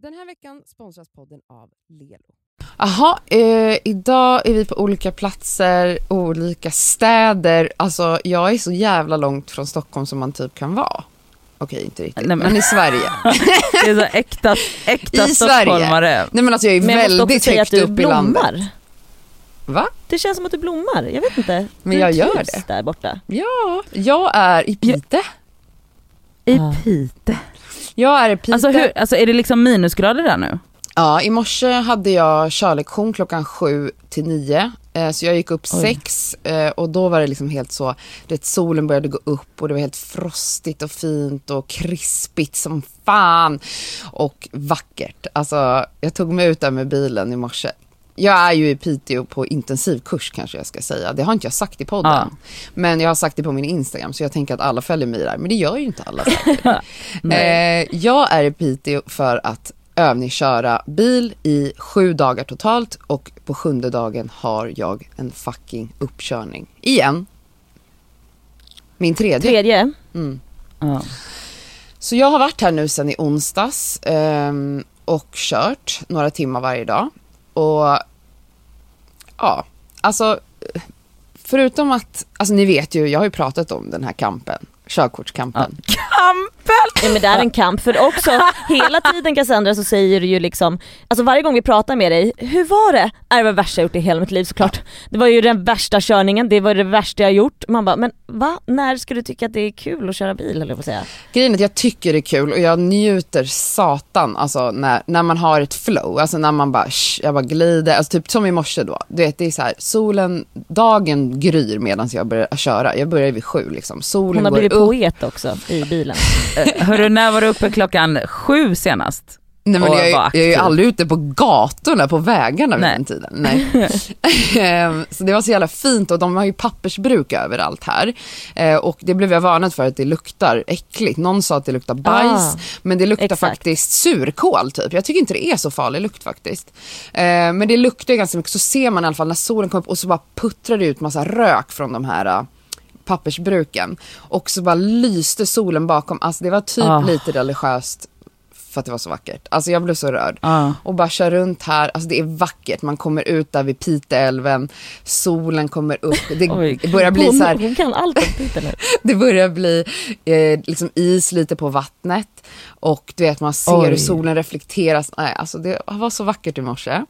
Den här veckan sponsras podden av Lelo. Jaha, eh, idag är vi på olika platser, olika städer. Alltså jag är så jävla långt från Stockholm som man typ kan vara. Okej, inte riktigt. Nej, men- men... i Sverige. Det är så äkta, äkta I stockholmare. Nej men alltså jag är Men jag väldigt högt du upp i landet. blommar. Va? Det känns som att du blommar. Jag vet inte. Men du jag gör det. där borta. Ja, jag är i Pite. I Ah. Pite. Jag är i. Alltså, hur, alltså är det liksom minusgrader där nu? Ja, i morse hade jag körlektion klockan sju till nio. Eh, så jag gick upp Oj. sex eh, och då var det liksom helt så, vet, solen började gå upp och det var helt frostigt och fint och krispigt som fan. Och vackert. Alltså, jag tog mig ut där med bilen i morse. Jag är ju i Piteå på intensivkurs kanske jag ska säga. Det har inte jag sagt i podden. Ja. Men jag har sagt det på min Instagram så jag tänker att alla följer mig där. Men det gör ju inte alla. Eh, jag är i Piteå för att övningsköra bil i sju dagar totalt och på sjunde dagen har jag en fucking uppkörning. Igen. Min tredje. Tredje. Mm. Ja. Så jag har varit här nu sedan i onsdags ehm, och kört några timmar varje dag. Och ja, alltså förutom att, alltså ni vet ju, jag har ju pratat om den här kampen, körkortskampen. Kampen! Ja men det är en kamp för också hela tiden Cassandra så säger du ju liksom, alltså varje gång vi pratar med dig, hur var det? Är det var det värsta jag gjort i hela mitt liv såklart. Det var ju den värsta körningen, det var det värsta jag gjort. Man bara, men va? När ska du tycka att det är kul att köra bil eller vad säga? Grejen är att jag tycker det är kul och jag njuter satan alltså när, när man har ett flow, alltså när man bara, sh, jag bara glider, alltså typ som i morse då. Du vet det är så här, solen, dagen gryr medan jag börjar köra. Jag börjar vid sju liksom. Solen Hon har går blivit upp. poet också i bilen. Hörru, när var du uppe klockan sju senast? Nej men jag, jag är ju aldrig ute på gatorna, på vägarna vid Nej. den tiden. Nej. Ehm, så det var så jävla fint och de har ju pappersbruk överallt här. Eh, och det blev jag varnad för att det luktar äckligt. Någon sa att det luktar bajs, Ah, men det luktar exakt. faktiskt surkål typ. Jag tycker inte det är så farlig lukt faktiskt. Eh, men det luktar ganska mycket, så ser man i alla fall när solen kommer upp och så bara puttrar det ut massa rök från de här pappersbruken. Och så bara lyste solen bakom, alltså det var typ Ah. lite religiöst för att det var så vackert. Alltså jag blev så rörd. Ja. Och bara kör runt här, alltså det är vackert. Man kommer ut där vid Piteälven, solen kommer upp. Det Oj. börjar bli så här, hon kan allt om nu. det börjar bli eh, liksom is lite på vattnet. Och du vet man ser Oj. hur solen reflekteras. Nej, alltså det var så vackert i morse.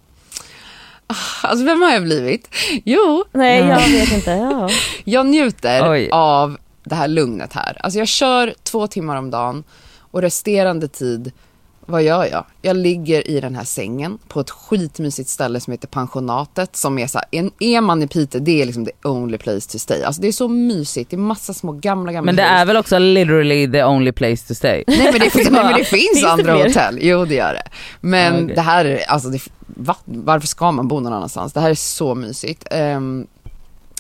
Ah, Alltså vem har jag blivit? Jo, Nej jag vet inte, ja. jag njuter Oj. av det här lugnet här. Alltså jag kör två timmar om dagen och resterande tid, vad gör jag? Jag ligger i den här sängen på ett skitmysigt ställe som heter pensionatet som är så här, en, är man i Piteå, det är liksom the only place to stay. Alltså det är så mysigt, det är massa små gamla, gamla Men det hus. är väl också literally the only place to stay? Nej men det, finns, nej, men det finns, Finns det andra fler? hotell, jo det gör det. Men okej. det här är, alltså det, va? varför ska man bo någon annanstans? Det här är så mysigt. Ehm,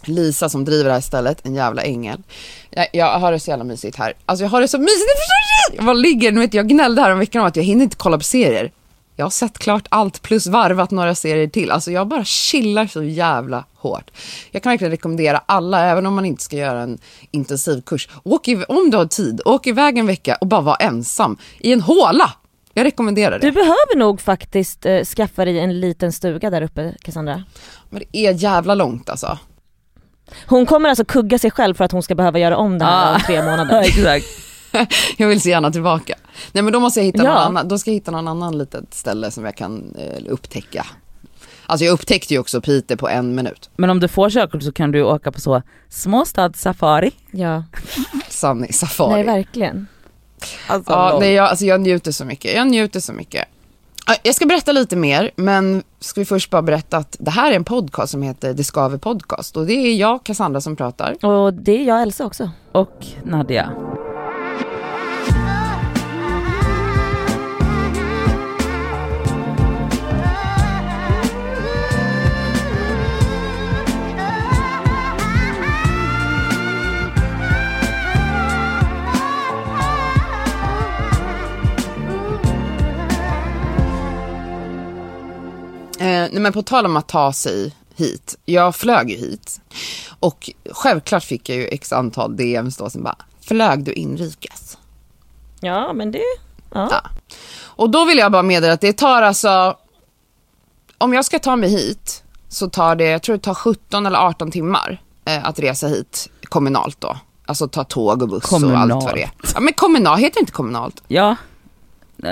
Lisa som driver det här stället, en jävla ängel. Jag, jag har det så jävla mysigt här. Alltså jag har det så mysigt, jag förstår inte! Bara ligger, nu vet jag gnällde här om veckan om att jag hinner inte kolla på serier. Jag har sett klart allt plus varvat några serier till. Alltså jag bara chillar så jävla hårt. Jag kan verkligen rekommendera alla, även om man inte ska göra en intensivkurs. Åk i, om du har tid, åk iväg en vecka och bara vara ensam i en håla. Jag rekommenderar det. Du behöver nog faktiskt eh, skaffa dig en liten stuga där uppe Cassandra. Men det är jävla långt alltså. Hon kommer alltså kugga sig själv för att hon ska behöva göra om det här Ah. om tre månader. exakt. Jag vill så gärna tillbaka. Nej men då måste jag hitta Ja. någon annan, då ska jag hitta någon annan litet ställe som jag kan eh, upptäcka. Alltså jag upptäckte ju också Piteå på en minut. Men om du får körkort så kan du åka på så småstadssafari. Ja. Sunny Safari. Nej verkligen. Alltså, Ja, nej, jag, alltså jag njuter så mycket. Jag njuter så mycket. Ja, Jag ska berätta lite mer, men ska vi först bara berätta att det här är en podcast som heter Det Skaver Podcast och det är jag, Cassandra, som pratar. Och det är jag Elsa också. Och Nadia. Nej, men på tal om att ta sig hit. Jag flög ju hit och självklart fick jag ju x antal DMs då som bara, flög du inrikes? Ja men det, Ja. Ja. Och då vill jag bara meddela att det tar alltså, om jag ska ta mig hit så tar det, jag tror det tar 17 eller 18 timmar eh, att resa hit kommunalt då. Alltså ta tåg och buss och Kommunalt. allt vad det är. Ja men kommunalt, heter det inte kommunalt? Ja.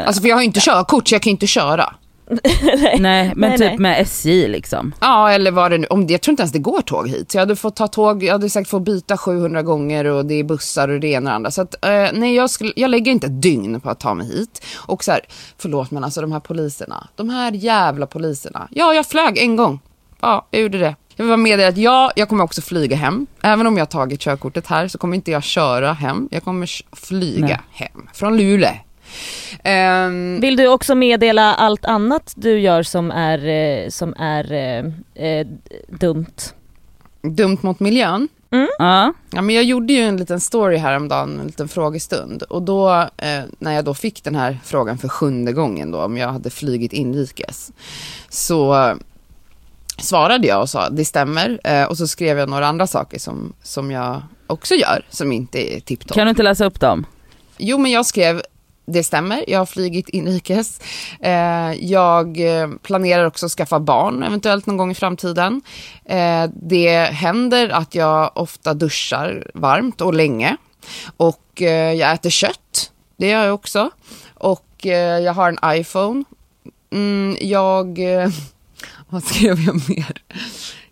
Alltså för jag har ju inte körkort så jag kan ju inte köra. Nej men Nej, typ nej. med SJ liksom. Ja eller vad det nu, om det, jag tror inte ens det går tåg hit. Så jag hade fått ta tåg, jag hade säkert fått byta 700 gånger och det är bussar och det ena och det andra. Så att, eh, nej jag, skulle, jag lägger inte ett dygn på att ta mig hit. Och så här, förlåt men alltså de här poliserna, de här jävla poliserna. Ja jag flög en gång. Ja jag gjorde det. Jag vill bara meddela att ja, jag kommer också flyga hem. Även om jag har tagit körkortet här så kommer inte jag köra hem. Jag kommer flyga Nej. hem från Luleå. Ehm, Vill du också meddela allt annat du gör som är, eh, som är eh, eh, dumt? dumt mot miljön. Ja. Ja, men jag gjorde ju en liten story häromdagen, en liten frågestund. Och då, eh, när jag då fick den här frågan för sjunde gången då, om jag hade flygit inrikes, så svarade jag och sa det stämmer. Eh, och så skrev jag några andra saker som, som jag också gör, som inte är tipptopp. Kan du inte läsa upp dem? Jo, men jag skrev det stämmer, jag har flygit inrikes. Eh, jag eh, planerar också att skaffa barn, eventuellt någon gång i framtiden. Eh, det händer att jag ofta duschar varmt och länge. Och eh, jag äter kött, det gör jag också. Och eh, jag har en iPhone. Mm, jag... Eh, vad skrev jag mer?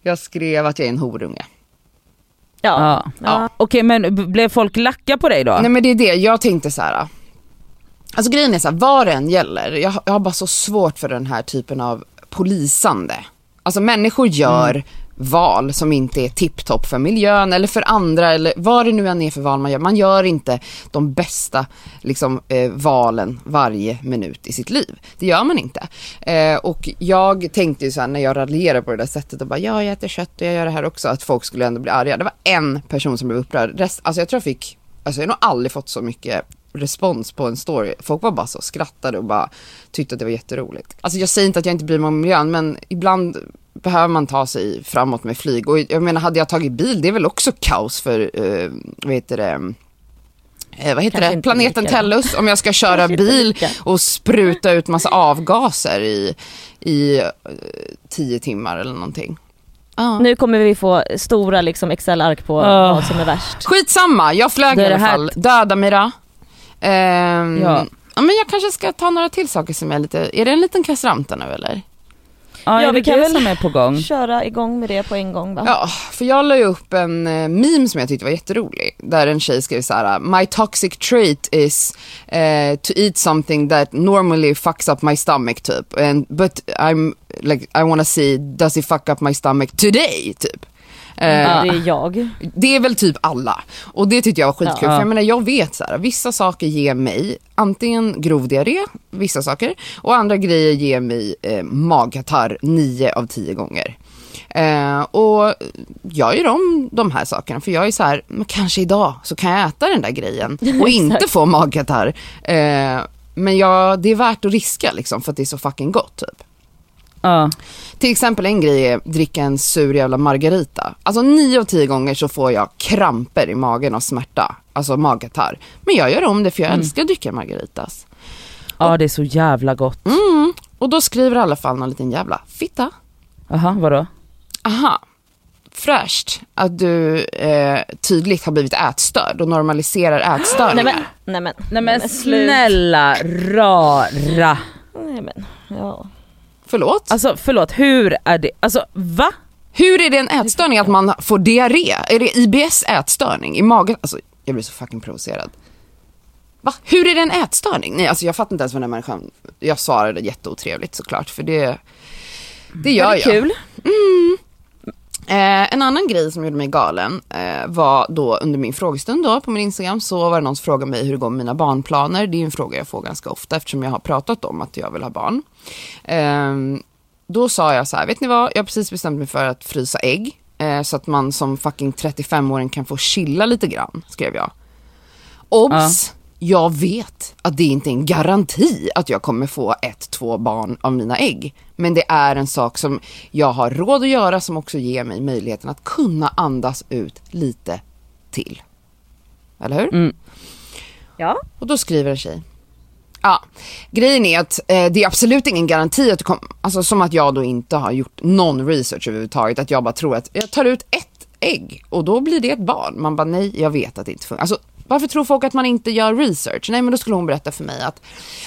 Jag skrev att jag är en horunge. Ja. Ja. Ja. Okej men blev folk lacka på dig då? Nej men det är det, jag tänkte så här. Alltså grejen är så här, vad än gäller, jag, jag har bara så svårt för den här typen av polisande. Alltså människor gör val som inte är tipptopp för miljön eller för andra eller vad det nu än är för val man gör. Man gör inte de bästa liksom, eh, valen varje minut i sitt liv. Det gör man inte. Eh, och jag tänkte ju så här när jag raljerade på det där sättet och bara ja jag äter kött och jag gör det här också att folk skulle ändå bli arga. Det var en person som blev upprörd. Rest, alltså jag tror jag fick, alltså jag har nog aldrig fått så mycket respons på en story. Folk var bara så skrattade och bara tyckte att det var jätteroligt. Alltså jag säger inte att jag inte bryr mig om miljön men ibland behöver man ta sig framåt med flyg. Och jag menar hade jag tagit bil, det är väl också kaos för, eh, vad heter det, eh, vad heter Kanske det, planeten. Tellus om jag ska köra bil och spruta ut massa avgaser i, i eh, tio timmar eller någonting. Ja. Nu kommer vi få stora liksom Excel-ark på Åh. vad som är värst. Skitsamma, jag flög i alla det här- fall. Döda mig då. Ehm, Ja. ja. men jag kanske ska ta några till saker som är lite, är det en liten kasramta nu eller? Ja, Ja, vi kan väl- som är på gång? Köra igång med det på en gång va? Ja, för jag la ju upp en eh, meme som jag tyckte var jätterolig. Där en tjej skrev så här: My toxic trait is eh, to eat something that normally fucks up my stomach typ. And, but I'm like, I wanna see, does it fuck up my stomach today? Typ. Eh, Det är jag. Det är väl typ alla. Och det tyckte jag var skitkul. Ja. För jag menar jag vet så här, vissa saker ger mig antingen grov diarré, vissa saker. Och andra grejer ger mig eh, magkatarr nio av tio gånger. Eh, och jag gör om de här sakerna för jag är så här, men kanske idag så kan jag äta den där grejen och inte få magkatarr. Eh, men jag, det är värt att riska liksom för att det är så fucking gott typ. Ja. Till exempel en grej är dricka en sur jävla margarita. Alltså nio av tio gånger så får jag kramper i magen av smärta. Alltså magkatarr. Men jag gör om det för jag älskar att dricka margaritas. ja, det är så jävla gott. Mm. Och då skriver i alla fall någon liten jävla fitta. Jaha, vadå? Aha. Fräscht att du eh, tydligt har blivit ätstörd och normaliserar Nej ätstörningar. men, nej men, Nej men slut. snälla rara. Nej men, ja. Förlåt? Alltså förlåt, hur är det, alltså va? Hur är det en ätstörning att man får diarré? Är det IBS ätstörning i magen? Alltså jag blir så fucking provocerad. Va? Hur är det en ätstörning? Nej alltså jag fattar inte ens vad den här människan, jag svarade jätteotrevligt såklart för det, det gör Var det jag. kul? Eh, en annan grej som gjorde mig galen eh, var då under min frågestund då på min Instagram så var det någon som frågade mig hur det går med mina barnplaner. Det är en fråga jag får ganska ofta eftersom jag har pratat om att jag vill ha barn. Eh, då sa jag så här, vet ni vad, jag har precis bestämt mig för att frysa ägg eh, så att man som fucking 35-åring kan få chilla lite grann, skrev jag. Obs! Jag vet att det inte är en garanti att jag kommer få ett, två barn av mina ägg. Men det är en sak som jag har råd att göra som också ger mig möjligheten att kunna andas ut lite till. Eller hur? Mm. Ja. Och då skriver en tjej. Ja, grejen är att eh, det är absolut ingen garanti att du kommer, alltså som att jag då inte har gjort någon research överhuvudtaget, att jag bara tror att jag tar ut ett ägg och då blir det ett barn. Man bara nej, jag vet att det inte funkar. Alltså, varför tror folk att man inte gör research? Nej, men då skulle hon berätta för mig att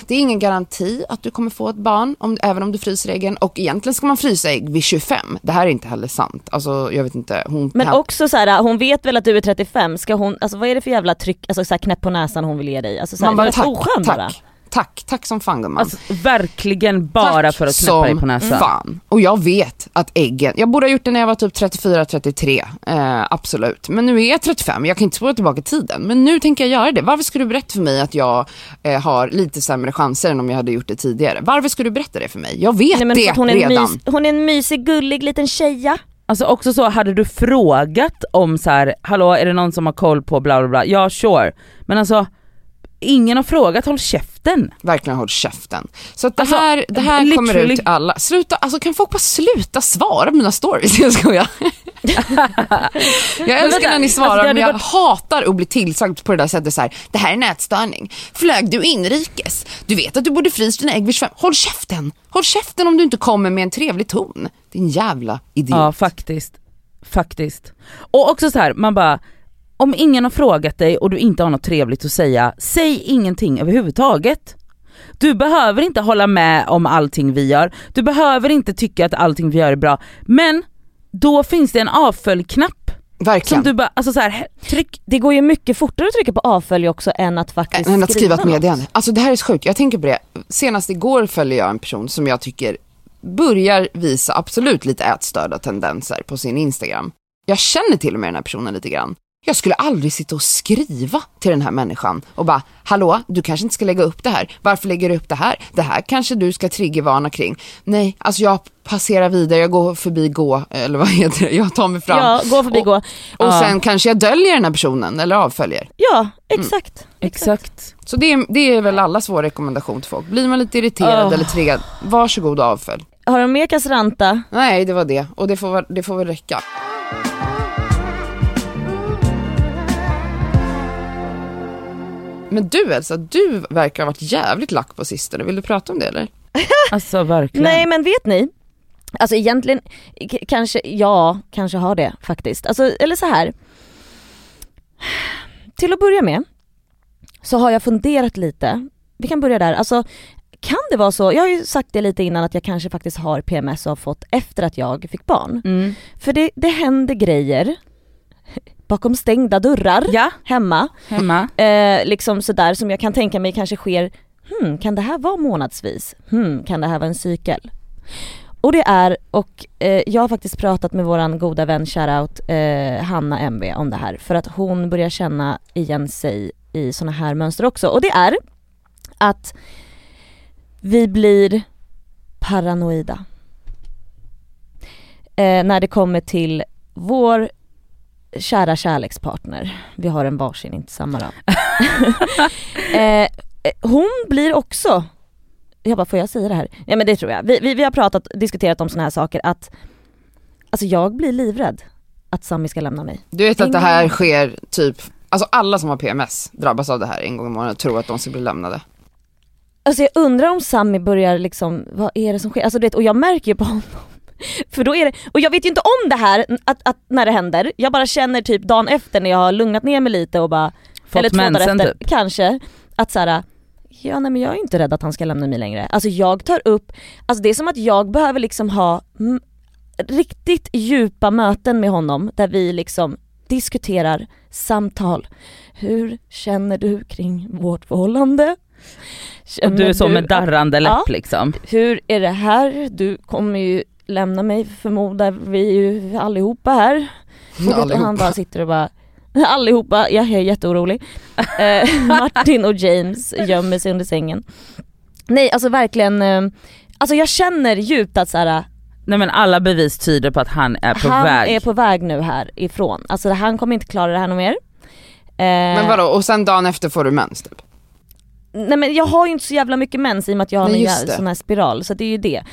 det är ingen garanti att du kommer få ett barn, om, även om du fryser äggen. Och egentligen ska man frysa ägg vid 25. Det här är inte heller sant. Alltså, jag vet inte. Hon Men kan- också så här, hon vet väl att du är 35, ska hon, alltså vad är det för jävla tryck, alltså så här knäpp på näsan hon vill ge dig? Alltså så här, man bara tack, oskön bara. Tack, tack, som fan gumman. Alltså verkligen bara Tack för att knäppa dig på som näsan. fan. Och jag vet att äggen, jag borde ha gjort det när jag var typ 34-33, eh, absolut. Men nu är jag 35, jag kan inte spola tillbaka tiden. Men nu tänker jag göra det. Varför ska du berätta för mig att jag eh, har lite sämre chanser än om jag hade gjort det tidigare? Varför ska du berätta det för mig? Jag vet Nej, det hon, redan. mys, hon är en mysig gullig liten tjeja. Alltså också så, hade du frågat om så här, hallå är det någon som har koll på bla bla bla, ja sure. Men alltså, ingen har frågat, håll käften. Verkligen håll käften. Så att det Alltså, här, det här kommer ut till alla. Sluta, alltså kan folk bara sluta svara på mina stories? Jag skojar. jag älskar när ni svarar alltså, men jag hatar att bli tillsagd på det där sättet så här. Det här är nätstörning. Flög du inrikes? Du vet att du borde fryst dina ägg vid 25. Håll käften! Håll käften om du inte kommer med en trevlig ton. Din jävla idiot. Ja faktiskt. Faktiskt. Och också så här, man bara, om ingen har frågat dig och du inte har något trevligt att säga, säg ingenting överhuvudtaget. Du behöver inte hålla med om allting vi gör, du behöver inte tycka att allting vi gör är bra, men då finns det en avfölj-knapp Verkligen. som du bara, alltså så här, tryck Det går ju mycket fortare att trycka på avfölj också än att faktiskt än att skriva ett meddelande. Alltså det här är så sjukt, jag tänker på det. Senast igår följde jag en person som jag tycker börjar visa absolut lite ätstörda tendenser på sin Instagram. Jag känner till och med den här personen lite grann. Jag skulle aldrig sitta och skriva till den här människan och bara, hallå, du kanske inte ska lägga upp det här. Varför lägger du upp det här? Det här kanske du ska triggervarna kring. Nej, alltså jag passerar vidare, jag går förbi gå, eller vad heter det, jag tar mig fram. Ja, gå förbi och, gå. Och Ja. sen kanske jag döljer den här personen eller avföljer. Ja, exakt. Exakt. Så det är, det är väl allas vår rekommendation till folk. Blir man lite irriterad Oh. eller triggad, varsågod och avfölj. Har du mer kasseranta? Nej, det var det. Och det får, det får väl räcka. Men du Elsa, du verkar ha varit jävligt lack på sistone. Vill du prata om det eller? Alltså verkligen. Nej men vet ni? Alltså egentligen, k- kanske, ja, kanske har det faktiskt. Alltså, eller så här. Till att börja med så har jag funderat lite, vi kan börja där, alltså kan det vara så, jag har ju sagt det lite innan att jag kanske faktiskt har PMS och har fått efter att jag fick barn. Mm. För det, det händer grejer bakom stängda dörrar Ja, hemma, hemma. eh, liksom sådär som jag kan tänka mig kanske sker, hmm, kan det här vara månadsvis? Hmm, kan det här vara en cykel? Och det är, och eh, jag har faktiskt pratat med våran goda vän shoutout eh, Hanna MB om det här för att hon börjar känna igen sig i såna här mönster också och det är att vi blir paranoida. Eh, när det kommer till vår kära kärlekspartner, vi har en varsin, inte samma då. eh, hon blir också, jag bara får jag säga det här? Ja men det tror jag. Vi, vi, vi har pratat, diskuterat om såna här saker att, alltså jag blir livrädd att Sami ska lämna mig. Du vet att det här sker typ, alltså alla som har PMS drabbas av det här en gång i månaden och tror att de ska bli lämnade. Alltså jag undrar om Sami börjar liksom, vad är det som sker? Alltså du vet, och jag märker ju på honom. För då är det, och jag vet ju inte om det här att, att när det händer, jag bara känner typ dagen efter när jag har lugnat ner mig lite och bara, eller Fått två dagar efter, typ. kanske, att såhär, ja nej men jag är inte rädd att han ska lämna mig längre. Alltså jag tar upp, alltså det är som att jag behöver liksom ha riktigt djupa möten med honom där vi liksom diskuterar samtal. Hur känner du kring vårt förhållande? Och Känner du är så med darrande läpp Ja. liksom. hur är det här? Du kommer ju lämna mig förmodar vi ju allihopa här. Och, vet, och han Allihopa. bara sitter och bara Allihopa, jag är jätteorolig. Eh, Martin och James gömmer sig under sängen. Nej alltså verkligen, eh, alltså jag känner djupt att så här, Nej men alla bevis tyder på att han är på han väg. är på väg nu härifrån. Alltså han kommer inte klara det här något mer. Eh, Men vadå, och sen dagen efter får du mens typ? Nej men jag har ju inte så jävla mycket mens i och med att jag har Nej, en sån här spiral, så det är ju det.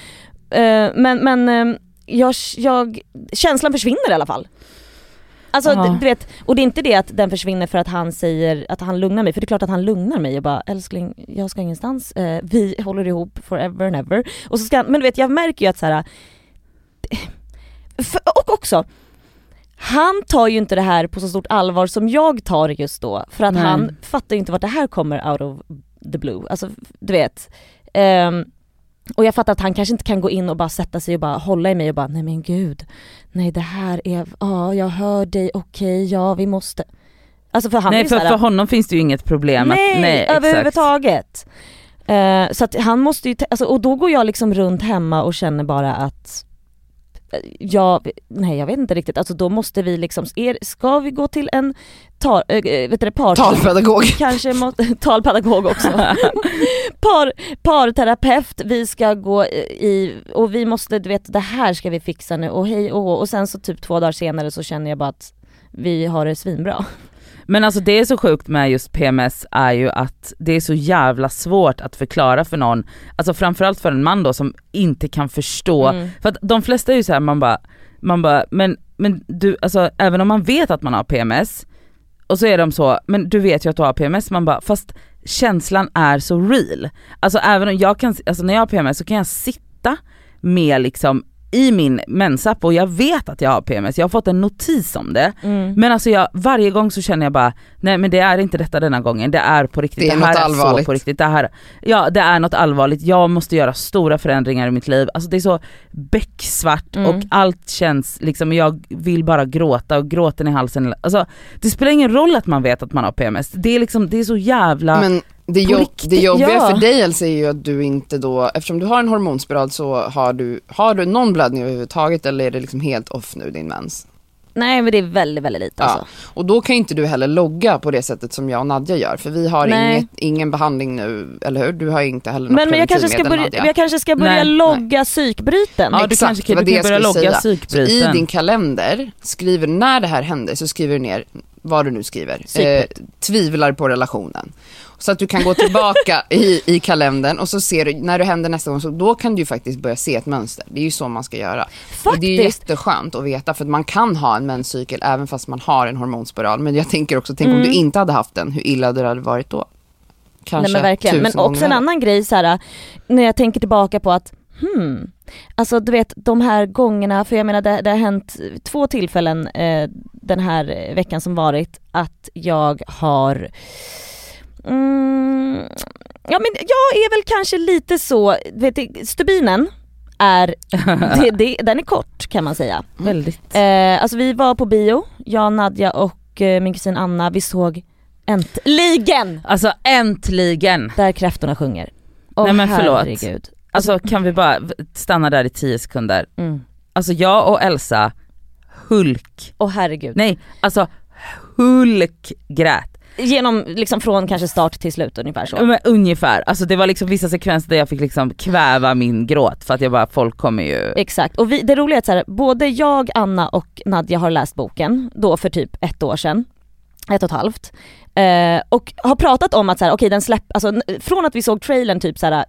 Eh, men men eh, jag, jag, känslan försvinner i alla fall. alltså d- du vet, och det är inte det att den försvinner för att han säger att han lugnar mig, för det är klart att han lugnar mig och bara älskling jag ska ingenstans, eh, vi håller ihop forever and ever. Och så ska han, men du vet jag märker ju att så här. För, och också, han tar ju inte det här på så stort allvar som jag tar just då, för att Nej. han fattar ju inte vart det här kommer out of the blue. Alltså du vet. Ehm, och jag fattar att han kanske inte kan gå in och bara sätta sig och bara hålla i mig och bara nej men gud, nej det här är, ja jag hör dig, okej, ja vi måste. Alltså för han nej för, såhär, för honom finns det ju inget problem. nej, att, nej överhuvudtaget. Eh, så att han måste ju, alltså, och då går jag liksom runt hemma och känner bara att jag, nej jag vet inte riktigt, alltså då måste vi liksom, är, ska vi gå till en tar, äh, vet du, par, Talpedagog. kanske må, talpedagog också. Par, parterapeut, vi ska gå i, och vi måste, du vet det här ska vi fixa nu och hej och och sen så typ två dagar senare så känner jag bara att vi har det svinbra. Men alltså det är så sjukt med just PMS är ju att det är så jävla svårt att förklara för någon, alltså framförallt för en man då som inte kan förstå, Mm. för att de flesta är ju såhär man bara, man bara men, men du, alltså även om man vet att man har PMS och så är de så, men du vet ju att du har PMS, man bara fast känslan är så real. Alltså även om jag kan, alltså när jag har PMS så kan jag sitta med liksom i min mensapp och jag vet att jag har PMS, jag har fått en notis om det. Mm. Men alltså jag, varje gång så känner jag bara, nej men det är inte detta denna gången, det är på riktigt, Det är här något är allvarligt. så på riktigt, det här, ja det är något allvarligt, jag måste göra stora förändringar i mitt liv, alltså det är så becksvart Mm. och allt känns liksom, jag vill bara gråta och gråten i halsen, alltså det spelar ingen roll att man vet att man har PMS, det är liksom, det är så jävla Men det, jobb, det jobbiga ja. för dig Elsa är ju att du inte då, eftersom du har en hormonspiral så har du, har du någon blödning överhuvudtaget eller är det liksom helt off nu din mens? Nej men det är väldigt väldigt lite Ja. alltså. Och då kan ju inte du heller logga på det sättet som jag och Nadja gör för vi har Nej. inget, ingen behandling nu, eller hur? Du har inte heller något Men, men jag, kanske ska preventivmedel, börja, Nadja. jag kanske ska börja Nej, logga psykbryten. Ja du Exakt, kanske det var kan, det du jag skulle logga säga. Så i din kalender, skriver när det här händer så skriver du ner vad du nu skriver. Eh, tvivlar på relationen. Så att du kan gå tillbaka i, i kalendern och så ser du, när det händer nästa gång, så då kan du faktiskt börja se ett mönster. Det är ju så man ska göra. Och det är ju jätteskönt att veta för att man kan ha en menscykel även fast man har en hormonspiral. Men jag tänker också, tänk om Mm. du inte hade haft den, hur illa det hade varit då. Kanske Nej men verkligen, men också en annan grej så här när jag tänker tillbaka på att hmm, alltså du vet de här gångerna, för jag menar det, det har hänt två tillfällen eh, den här veckan som varit att jag har mm, Ja men jag är väl kanske lite så, vet du, stubinen är, det, det, den är kort kan man säga. Väldigt. Eh, alltså vi var på bio, jag, Nadja och eh, min kusin Anna, vi såg äntligen Alltså äntligen! där kräftorna sjunger. Åh, Nej, men förlåt. herregud. Alltså kan vi bara stanna där i 10 sekunder. Mm. Alltså jag och Elsa, Hulk, Åh herregud. nej alltså Hulk grät. Genom, liksom från kanske start till slut ungefär så. Men ungefär, alltså det var liksom vissa sekvenser där jag fick liksom kväva min gråt för att jag bara, folk kommer ju... Exakt, och vi, det roliga är att så här, både jag, Anna och Nadja har läst boken, då för typ ett år sedan, ett och ett halvt. Eh, och har pratat om att så här, okej den släpp, alltså från att vi såg trailern typ så här,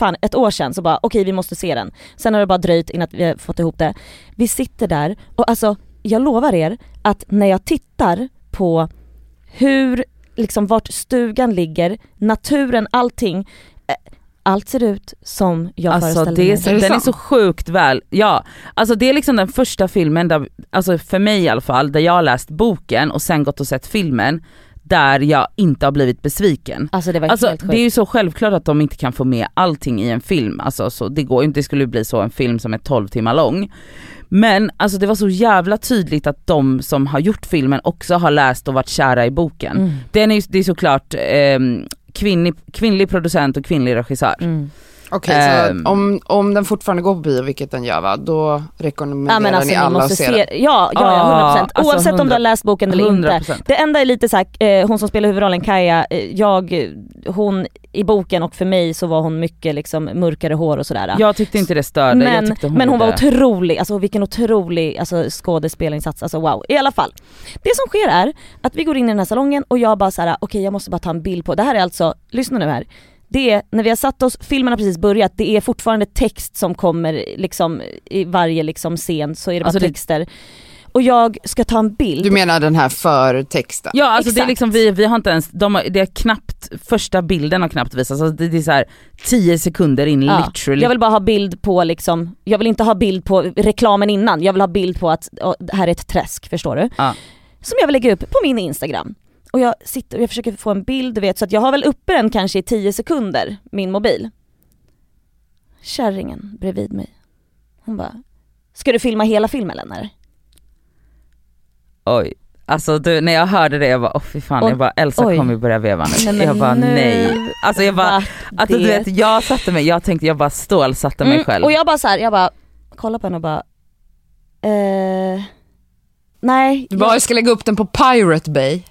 fan ett år sedan så bara okej vi måste se den. Sen har det bara dröjt innan vi har fått ihop det. Vi sitter där och alltså jag lovar er att när jag tittar på hur, liksom vart stugan ligger, naturen, allting, eh, allt ser ut som jag Alltså föreställde det är mig. så, Är det den är så sjukt väl, ja. Alltså det är liksom den första filmen där, alltså för mig i alla fall, där jag har läst boken och sen gått och sett filmen, där jag inte har blivit besviken. Alltså det var Alltså helt sjukt. det är ju så självklart att de inte kan få med allting i en film, alltså så det går ju inte, det skulle bli så en film som är 12 timmar lång. Men alltså det var så jävla tydligt att de som har gjort filmen också har läst och varit kära i boken. Mm. Den är det är såklart eh, kvinnlig, kvinnlig producent och kvinnlig regissör. Mm. Okej, Ehm. så om, om den fortfarande går på bio, vilket den gör va, då rekommenderar Ja men alltså ni alla måste att se, se, den. ja, ja, ja 100% alltså oavsett om du 100. har läst boken eller inte. 100%. Det enda är lite såhär, eh, hon som spelar huvudrollen Kaja, eh, jag, hon i boken och för mig så var hon mycket liksom mörkare hår och sådär. Jag tyckte inte det störde, men, hon men hon var otrolig, alltså vilken otrolig alltså, skådespelarinsats, alltså wow. I alla fall. Det som sker är att vi går in i den här salongen och jag bara såhär, okej jag måste bara ta en bild på, det här är alltså, lyssna nu här. Det är, när vi har satt oss, filmen har precis börjat, det är fortfarande text som kommer liksom i varje liksom scen, så är det bara Alltså det- texter. och jag ska ta en bild. Du menar den här förtexten? Ja alltså det är Exakt. liksom, vi, vi har inte ens, de har, det är knappt, första bilden har knappt visats, alltså det, det är så här 10 sekunder in Ja. literally. Jag vill bara ha bild på liksom, jag vill inte ha bild på reklamen innan, jag vill ha bild på att det här är ett träsk, förstår du? Ja. Som jag vill lägga upp på min Instagram. Och jag sitter och jag försöker få en bild, du vet, så att jag har väl uppe den kanske i 10 sekunder, min mobil. Kärringen bredvid mig, hon bara, ska du filma hela filmen eller? Oj. Alltså du, när jag hörde det jag bara åh fy fan, Och- jag bara Elsa oj. kommer börja veva nu. Nej, jag bara nu nej. Alltså jag bara, att du vet jag satte mig, jag tänkte jag bara stålsatte mig Mm, själv. Och jag bara så här, jag bara kollar på henne och bara, eh, nej. Du bara, jag ska lägga upp den på Pirate Bay.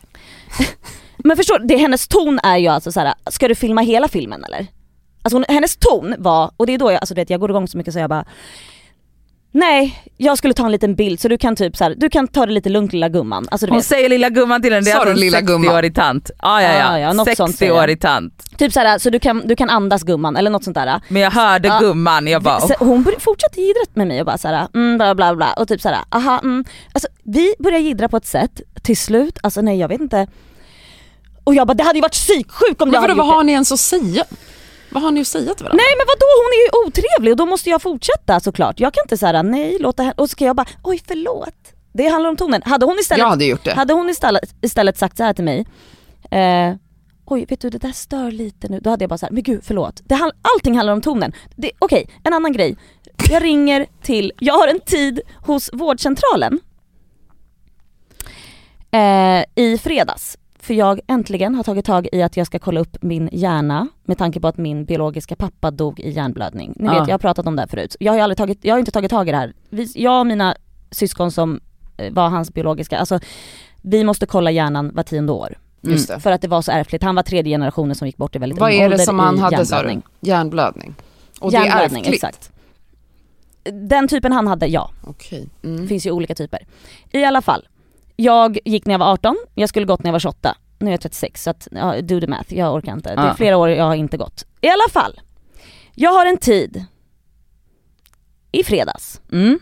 Men förstår du, det, hennes ton är ju alltså så här: ska du filma hela filmen eller? Alltså hon, hennes ton var, och det är då jag, alltså du vet, jag går igång så mycket så jag bara Nej, jag skulle ta en liten bild så du kan typ så här, du kan ta det lite lugnt lilla gumman. Alltså du Hon vet, säger lilla gumman till henne, det är Sa alltså en lilla gumman? 60-årig tant. Ja ja Ja, ja, ja, något sånt säger jag. 60-årig tant. typ så här, så du kan, du kan andas gumman eller något sånt där. Men jag hörde Ja. gumman, jag bara Så hon fortsatte jiddra med mig och bara såhär, mm, bla bla bla och typ såhär, aha, mm. Alltså vi började jiddra på ett sätt, till slut, alltså nej jag vet inte. Och jag bara, det hade ju varit psyksjuk om Men jag hade vadå, vad gjort det. har ni ens att säga? Vad har ni att säga till varandra? Nej men vadå hon är ju otrevlig och då måste jag fortsätta såklart. Jag kan inte säga nej, låta henne, och så ska jag bara, oj förlåt. Det handlar om tonen. Hade hon istället, Jag hade gjort det. hade hon istället, istället sagt så här till mig, eh, oj vet du det där stör lite nu, då hade jag bara såhär, men gud förlåt. Det, allting handlar om tonen. Okej, en annan grej. Jag ringer till, jag har en tid hos vårdcentralen eh, i fredags. För jag äntligen har tagit tag i att jag ska kolla upp min hjärna med tanke på att min biologiska pappa dog i hjärnblödning. Ni vet jag har pratat om det här förut. Jag har ju aldrig tagit, jag har inte tagit tag i det här. Vi, jag och mina syskon som eh, var hans biologiska, alltså vi måste kolla hjärnan var tionde år. Det. För att det var så ärftligt. Han var tredje generationen som gick bort i väldigt Vad ung är det ålder som i han hade sa du? hjärnblödning. Hjärnblödning. Och det är Hjärnblödning, ärftligt? exakt. Den typen han hade, ja. Okej. Det Mm. finns ju olika typer. I alla fall, jag gick när jag var 18, jag skulle gått när jag var 28. Nu är jag 36 så att, ja, do the math, jag orkar inte. Det är Ja. flera år jag har inte gått. I alla fall, jag har en tid i fredags, mm.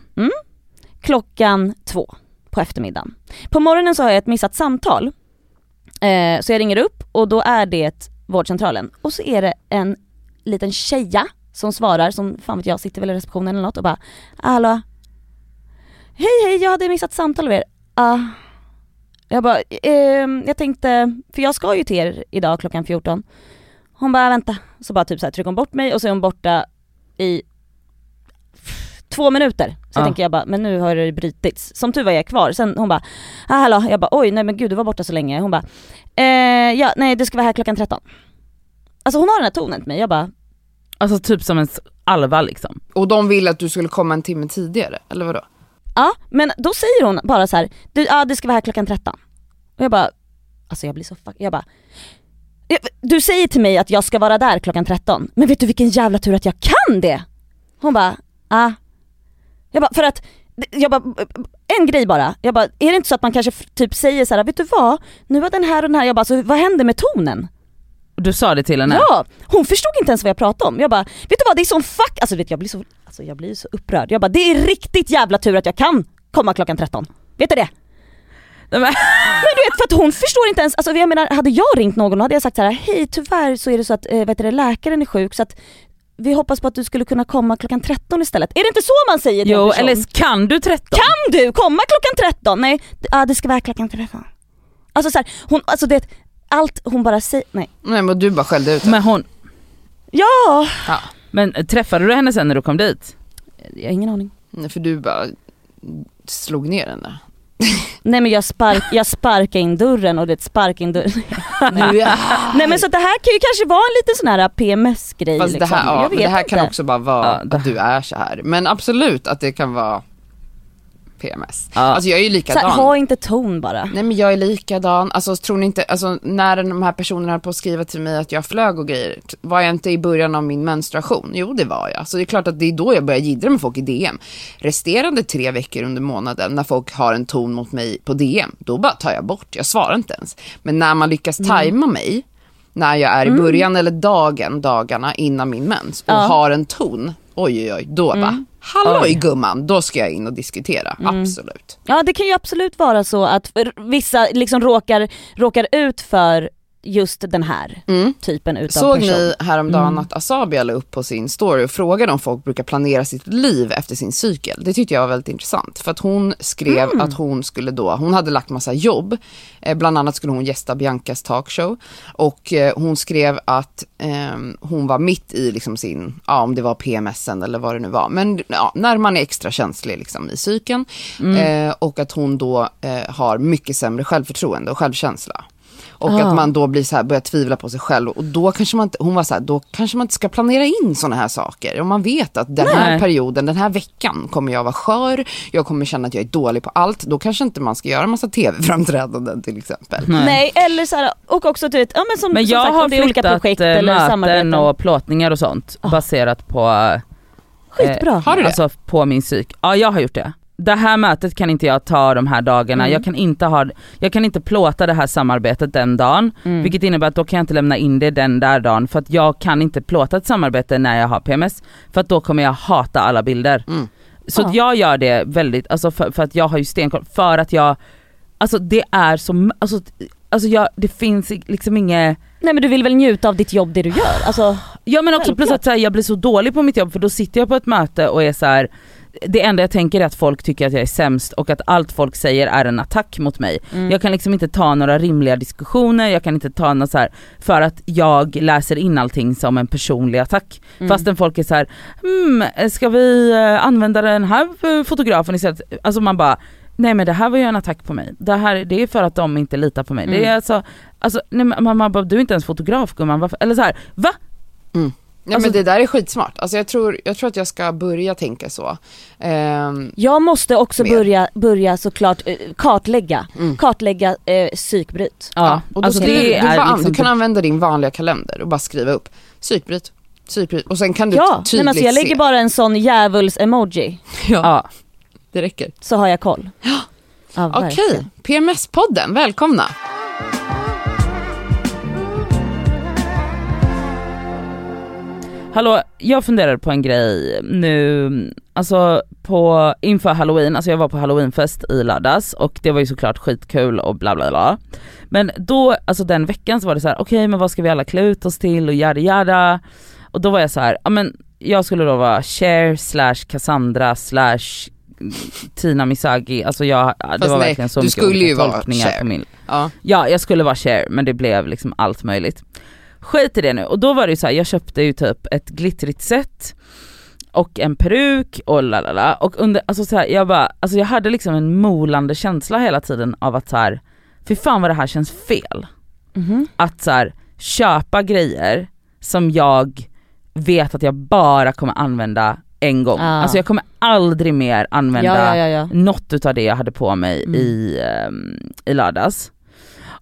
klockan två på eftermiddagen. På morgonen så har jag ett missat samtal. Eh, så jag ringer upp och då är det vårdcentralen. Och så är det en liten tjeja som svarar, som fan vet jag sitter väl i receptionen eller något och bara Hallå? Hej hej, jag hade missat samtal av er. Ah. Jag bara, ehm, jag tänkte, för jag ska ju till er idag klockan 14. Hon bara, vänta. Så bara typ så här, trycker hon bort mig och så är hon borta i två minuter. Så Ja. tänker jag bara, men nu har det brutits. Som tur var är jag kvar. Sen hon bara, ah, hallå, jag bara oj nej men gud du var borta så länge. Hon bara, eh, ja nej du ska vara här klockan 13. Alltså hon har den här tonen till mig, jag bara, Alltså typ som en alva liksom. Och de ville att du skulle komma en timme tidigare, eller vadå? Ja men då säger hon bara så här, du, ja du ska vara här klockan 13. Och jag bara, alltså jag blir så fuck, jag bara, du säger till mig att jag ska vara där klockan 13, men vet du vilken jävla tur att jag kan det? Hon bara, ah. Jag bara, för att, jag bara, en grej bara, jag bara, är det inte så att man kanske typ säger så här, vet du vad, nu var den här och den här, jag bara, så vad händer med tonen? Du sa det till henne? Ja, hon förstod inte ens vad jag pratade om. Jag bara, vet du vad det är sån fuck, alltså vet, jag blir så, alltså jag blir så upprörd. Jag bara, det är riktigt jävla tur att jag kan komma klockan 13. Vet du det? Men, du vet för att hon förstår inte ens, alltså jag menar hade jag ringt någon hade jag sagt så här: hej tyvärr så är det så att eh, vet du, läkaren är sjuk så att vi hoppas på att du skulle kunna komma klockan 13 istället. Är det inte så man säger till jo person? eller kan du 13? Kan du komma klockan 13? Nej, ja det ska vara klockan 13. Alltså så här, hon, alltså det, allt hon bara säger, nej. Nej men du bara skällde ut henne. Men hon, Ja! Ja. men träffade du henne sen när du kom dit? Jag har ingen aning. Nej, för du bara slog ner henne. Nej men jag, spark, jag sparkade in dörren och det spark in dörren. Nu är Nej men så det här kan ju kanske vara en liten sån här PMS-grej Fast liksom. det här, ja, jag men vet det här inte. kan också bara vara Ja, det- att du är så här. Men absolut att det kan vara PMS. Ja. Alltså jag är ju så likadan. här, ha inte ton bara. Nej men jag är likadan, alltså tror ni inte, alltså när de här personerna höll på att skriva till mig att jag flög och grejer, var jag inte i början av min menstruation? Jo det var jag. Så det är klart att det är då jag börjar jiddra med folk i DM. Resterande tre veckor under månaden när folk har en ton mot mig på DM, då bara tar jag bort, jag svarar inte ens. Men när man lyckas tajma mig, när jag är i Mm. början eller dagen, dagarna innan min mens och har en ton, oj oj oj, då Mm. va, halloj Oj. gumman, då ska jag in och diskutera, Mm. absolut. Ja det kan ju absolut vara så att vissa liksom råkar, råkar ut för just den här Mm. typen utav Såg person. ni häromdagen Mm. att Asabia la upp på sin story och frågade om folk brukar planera sitt liv efter sin cykel. Det tyckte jag var väldigt intressant. För att hon skrev Mm. att hon skulle då, hon hade lagt massa jobb. Eh, bland annat skulle hon gästa Biancas talkshow. Och eh, hon skrev att ehm, hon var mitt i liksom sin, ja om det var PMSen eller vad det nu var. Men ja, när man är extra känslig liksom i cykeln. Eh, och att hon då eh, har mycket sämre självförtroende och självkänsla. Och Ah. att man då blir så här, börjar tvivla på sig själv och då kanske man inte, hon var så här, då kanske man inte ska planera in sådana här saker. Om man vet att den här Nej. perioden, den här veckan kommer jag vara skör, jag kommer känna att jag är dålig på allt, då kanske inte man ska göra en massa tv-framträdanden till exempel. Nej eller så här, och också du vet, ja men som, Men som jag sagt, har om det är olika projekt eh, eller möten samarbeten. och plåtningar och sånt Ah. baserat på eh, Skitbra. Har du det? Alltså på min psyk. Ja jag har gjort det. Det här mötet kan inte jag ta de här dagarna, Mm. jag, kan inte ha, jag kan inte plåta det här samarbetet den dagen. Mm. Vilket innebär att då kan jag inte lämna in det den där dagen för att jag kan inte plåta ett samarbete när jag har PMS. För att då kommer jag hata alla bilder. Mm. Så att jag gör det väldigt, alltså för, för att jag har ju stenkoll, för att jag, alltså det är så, alltså, alltså jag, det finns liksom inget Nej men du vill väl njuta av ditt jobb, det du gör? Alltså, Ja men också plus att här, jag blir så dålig på mitt jobb för då sitter jag på ett möte och är så här. Det enda jag tänker är att folk tycker att jag är sämst och att allt folk säger är en attack mot mig. mm. Jag kan liksom inte ta några rimliga diskussioner, jag kan inte ta något så här för att jag läser in allting som en personlig attack. Mm. Fastän folk är så här, hmm, ska vi eh, använda den här eh, fotografen istället? Alltså man bara, nej men det här var ju en attack på mig. Det här det är för att de inte litar på mig. Det är Mm. alltså, alltså nej, man, man bara, du är inte ens fotograf gumman, varför? eller så här, va? Ja Alltså- men det där är skitsmart, alltså jag tror, jag tror att jag ska börja tänka så. Ehm, Jag måste också Mer. börja, börja såklart eh, kartlägga, Mm. kartlägga eh, psykbryt. Ja, och då alltså det du, är bara, liksom du kan använda din vanliga kalender och bara skriva upp psykbryt, psykbryt och sen kan du Ja, tydligt nej, men alltså jag lägger se. bara en sån djävuls-emoji Ja, Ja. det räcker. så har jag koll. Ja, Okej, verkligen. PMS-podden, välkomna. Hallå, jag funderar på en grej nu, alltså på, inför halloween, alltså jag var på halloweenfest i lördags och det var ju såklart skitkul och bla bla bla. Men då, alltså den veckan så var det så här: okej men vad ska vi alla klä ut oss till och yada yada. Och då var jag så här, ja men jag skulle då vara Cher slash Cassandra slash Tina Misagi, alltså jag, det Fast var nej, verkligen så du mycket skulle olika ju vara tolkningar Cher. på min Ja. Ja, jag skulle vara Cher men det blev liksom allt möjligt. Skit i det nu. Och då var det ju så här, jag köpte ju typ ett glittrigt set och en peruk och lalala. Och under, alltså så här, jag bara, alltså jag hade liksom en molande känsla hela tiden av att så här, fy fan vad det här känns fel. Mhm. Att så här, köpa grejer som jag vet att jag bara kommer använda en gång. Ah. Alltså jag kommer aldrig mer använda ja, ja, ja. något utav det jag hade på mig Mm. i, um, i lördags.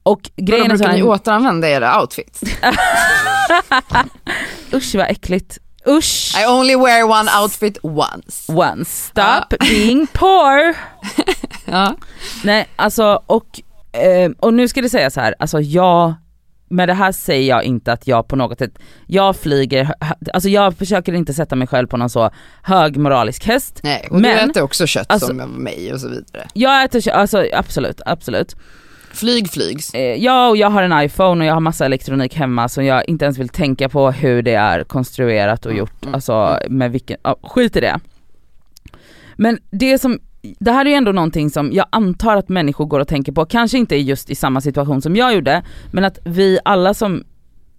Och Grejen är så brukar ni här, återanvända era outfits? usch vad äckligt. Usch! I only wear one outfit once. One stop being poor. Ja. Nej alltså och, eh, och nu ska det sägas här, alltså jag, med det här säger jag inte att jag på något sätt, jag flyger, alltså jag försöker inte sätta mig själv på någon så hög moralisk häst. Nej, och Men- du äter också kött alltså- som mig och så vidare. Jag äter, kö- alltså absolut, absolut. Flyg flygs. Eh, ja och jag har en iPhone och jag har massa elektronik hemma som jag inte ens vill tänka på hur det är konstruerat och Mm, gjort, mm, alltså med vilken, ja, skit i det. Men det som, det här är ju ändå någonting som jag antar att människor går och tänker på, kanske inte just i samma situation som jag gjorde, men att vi alla som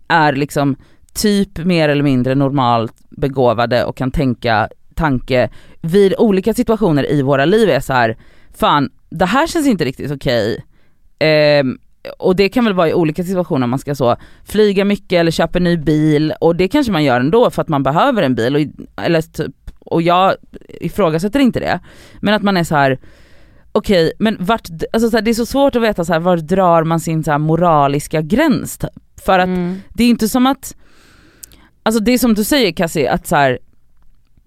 är liksom typ mer eller mindre normalt begåvade och kan tänka tanke vid olika situationer i våra liv är så här, fan det här känns inte riktigt okej. Ehm, och det kan väl vara i olika situationer man ska så flyga mycket eller köpa en ny bil och det kanske man gör ändå för att man behöver en bil och, eller typ, och jag ifrågasätter inte det. Men att man är så här okej men vart, alltså så här, det är så svårt att veta så här, var drar man sin så här moraliska gräns typ. För att Mm. det är inte som att, alltså det är som du säger Cassie, att så här,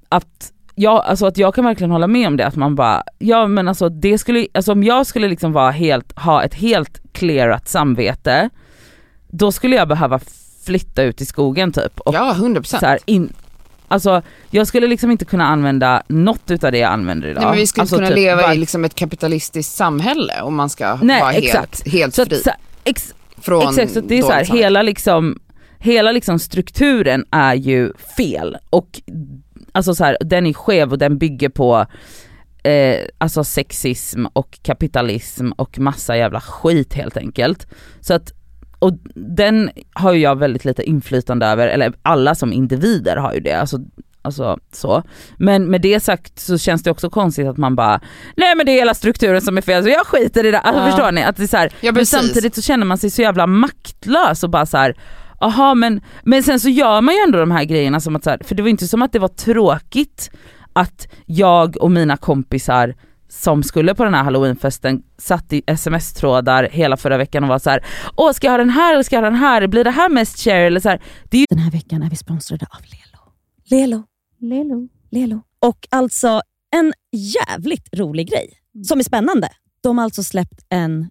att jag, alltså att jag kan verkligen hålla med om det, att man bara, ja men alltså det skulle, alltså om jag skulle liksom vara helt, ha ett helt clearat samvete, då skulle jag behöva flytta ut i skogen typ. Och Ja, 100 procent. så här, in, alltså jag skulle liksom inte kunna använda något utav det jag använder idag. Nej men vi skulle alltså, inte kunna typ leva var- i liksom ett kapitalistiskt samhälle om man ska Nej, vara exakt. helt, helt så att, fri så ex, från Exakt, så det är så här, hela liksom, hela liksom strukturen är ju fel och alltså så här, den är skev och den bygger på eh, alltså sexism och kapitalism och massa jävla skit helt enkelt. Så att, och den har ju jag väldigt lite inflytande över, eller alla som individer har ju det. Alltså, Alltså så. Men med det sagt så känns det också konstigt att man bara, nej men det är hela strukturen som är fel så jag skiter i det. Alltså, Ja. Förstår ni? Att det är så här, Ja, men samtidigt så känner man sig så jävla maktlös och bara så här. Aha, men, men sen så gör man ju ändå de här grejerna som att så här, för det var inte som att det var tråkigt att jag och mina kompisar som skulle på den här halloweenfesten satt i sms-trådar hela förra veckan och var så här: åh ska jag ha den här eller ska jag ha den här, blir det här mest share eller så här. Det är ju Den här veckan är vi sponsrade av Lelo. Lelo. Lelo. Lelo. Och alltså en jävligt rolig grej som är spännande. De har alltså släppt en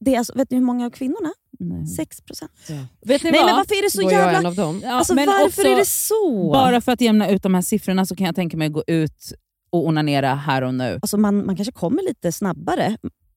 Det är alltså, vet ni hur många av kvinnorna? Nej. 6 procent. Vet ni Nej vad? men varför är det så Då är jag jävla... en av dem. Ja, Alltså men varför också, är det så? Bara för att jämna ut de här siffrorna så kan jag tänka mig gå ut och onanera här och nu. Alltså man, man kanske kommer lite snabbare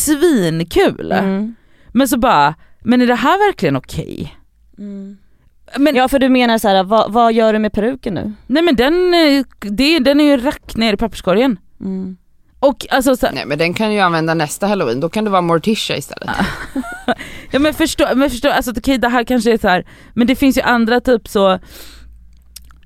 Svinkul! Mm. Men så bara, men är det här verkligen okej? Mm. Men, Ja för du menar så här, vad, vad gör du med peruken nu? Nej men den, eh, det, den är ju rack ner i papperskorgen. Mm. Och alltså så, Nej men den kan ju använda nästa halloween, då kan det vara Morticia istället. Ja men förstå, men förstå alltså okej det här kanske är så här, men det finns ju andra typ så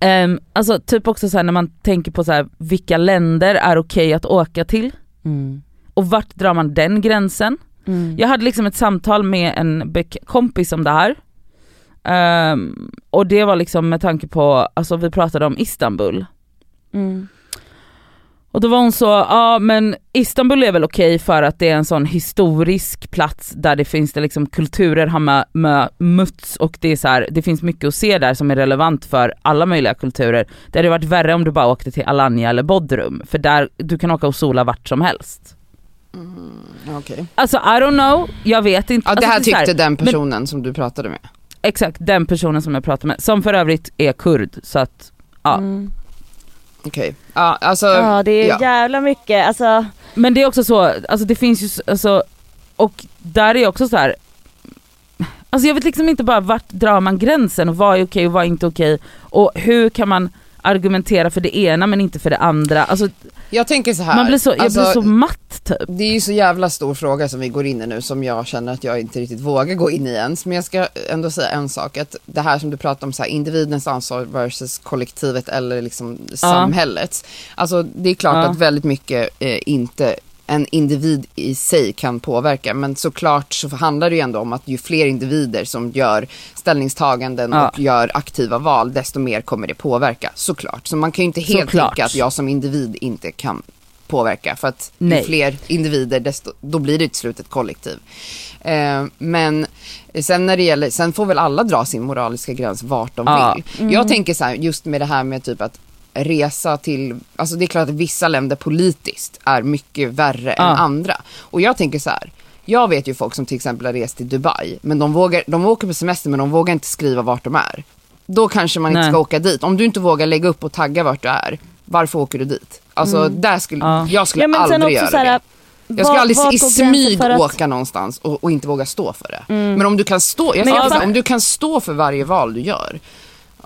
ehm, Alltså typ också så här när man tänker på så här, vilka länder är okej att åka till Mm. Och vart drar man den gränsen? Mm. Jag hade liksom ett samtal med en kompis om det här Ehm, och det var liksom med tanke på, alltså vi pratade om Istanbul Mm. Och då var hon så, ja men Istanbul är väl okej för att det är en sån historisk plats där det finns det liksom kulturer har mö, mö, mötts och det är så här, det finns mycket att se där som är relevant för alla möjliga kulturer. Det hade varit värre om du bara åkte till Alanya eller Bodrum för där, du kan åka och sola vart som helst. Mm, okej. Alltså I don't know, jag vet inte. Ja det alltså, här är så tyckte den personen som du pratade med. Exakt, den personen som jag pratade med, som för övrigt är kurd så att ja. Mm. Okej. Ja alltså, Ja det är ja. jävla mycket, alltså Men det är också så, alltså det finns ju, alltså, och där är också så här. Alltså jag vet liksom inte bara vart drar man gränsen och vad är okej och vad är inte okej och hur kan man argumentera för det ena men inte för det andra. Alltså, jag tänker så här. man blir så, jag alltså, blir så matt typ. Det är ju så jävla stor fråga som vi går in i nu som jag känner att jag inte riktigt vågar gå in i ens. Men jag ska ändå säga en sak, att det här som du pratar om, så här, individens ansvar versus kollektivet eller liksom samhällets. Alltså det är klart Ja. att väldigt mycket eh, inte en individ i sig kan påverka. Men såklart så handlar det ju ändå om att ju fler individer som gör ställningstaganden Ja. och gör aktiva val, desto mer kommer det påverka. Såklart. Så man kan ju inte helt Såklart. tänka att jag som individ inte kan påverka för att Nej. ju fler individer desto, då blir det till slut ett kollektiv. Eh, men sen när det gäller, sen får väl alla dra sin moraliska gräns vart de Ja. vill. Jag tänker så här, just med det här med typ att resa till, alltså det är klart att vissa länder politiskt är mycket värre Ja. än andra. Och jag tänker så här, jag vet ju folk som till exempel har rest till Dubai, men de, vågar, de åker på semester men de vågar inte skriva vart de är. Då kanske man inte Nej. ska åka dit. Om du inte vågar lägga upp och tagga vart du är, varför åker du dit? Alltså där skulle, Ja. jag skulle Ja, aldrig göra här, det. Jag skulle aldrig i smyg att- åka någonstans och, och inte våga stå för det. Men om du kan stå, jag Men jag fatt- om du kan stå för varje val du gör,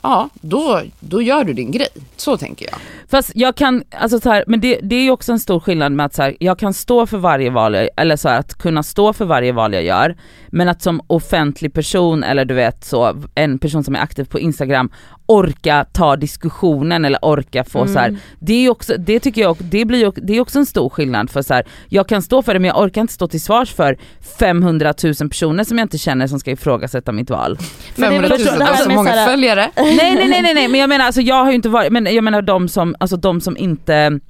ja då, då gör du din grej. Så tänker jag. Fast jag kan, alltså så här, men det, det är ju också en stor skillnad med att så här, jag kan stå för varje val, jag, eller så här, att kunna stå för varje val jag gör, men att som offentlig person eller du vet så, en person som är aktiv på Instagram, orka ta diskussionen eller orka få så här, det är också, det tycker jag, det blir det är också en stor skillnad för så här, jag kan stå för det men jag orkar inte stå till svars för 500 000 personer som jag inte känner som ska ifrågasätta mitt val. Men det är 500 väl 000, också det alltså många här- följare. nej nej nej nej nej men jag menar alltså jag har ju inte varit, men jag menar de som, alltså de som inte,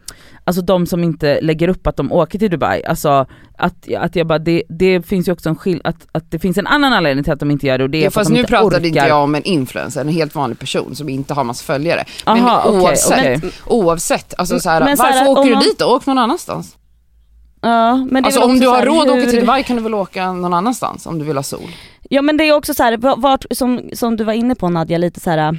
alltså de som inte lägger upp att de åker till Dubai, alltså att, att jag bara, det, det finns ju också en skill att, att det finns en annan anledning till att de inte gör det och det är Ja, för att fast de nu inte pratade orkar. inte jag om en influencer, en helt vanlig person som inte har massa följare. Men Aha, okej, oavsett, okej. oavsett alltså så här, Men här, varför om åker man- du dit då? Åk någon annanstans. Ja, men Alltså om du har här råd att åka till hur- Dubai kan du väl åka någon annanstans om du vill ha sol. Ja men det är också så här, va- vart, som, som du var inne på Nadja, lite så här.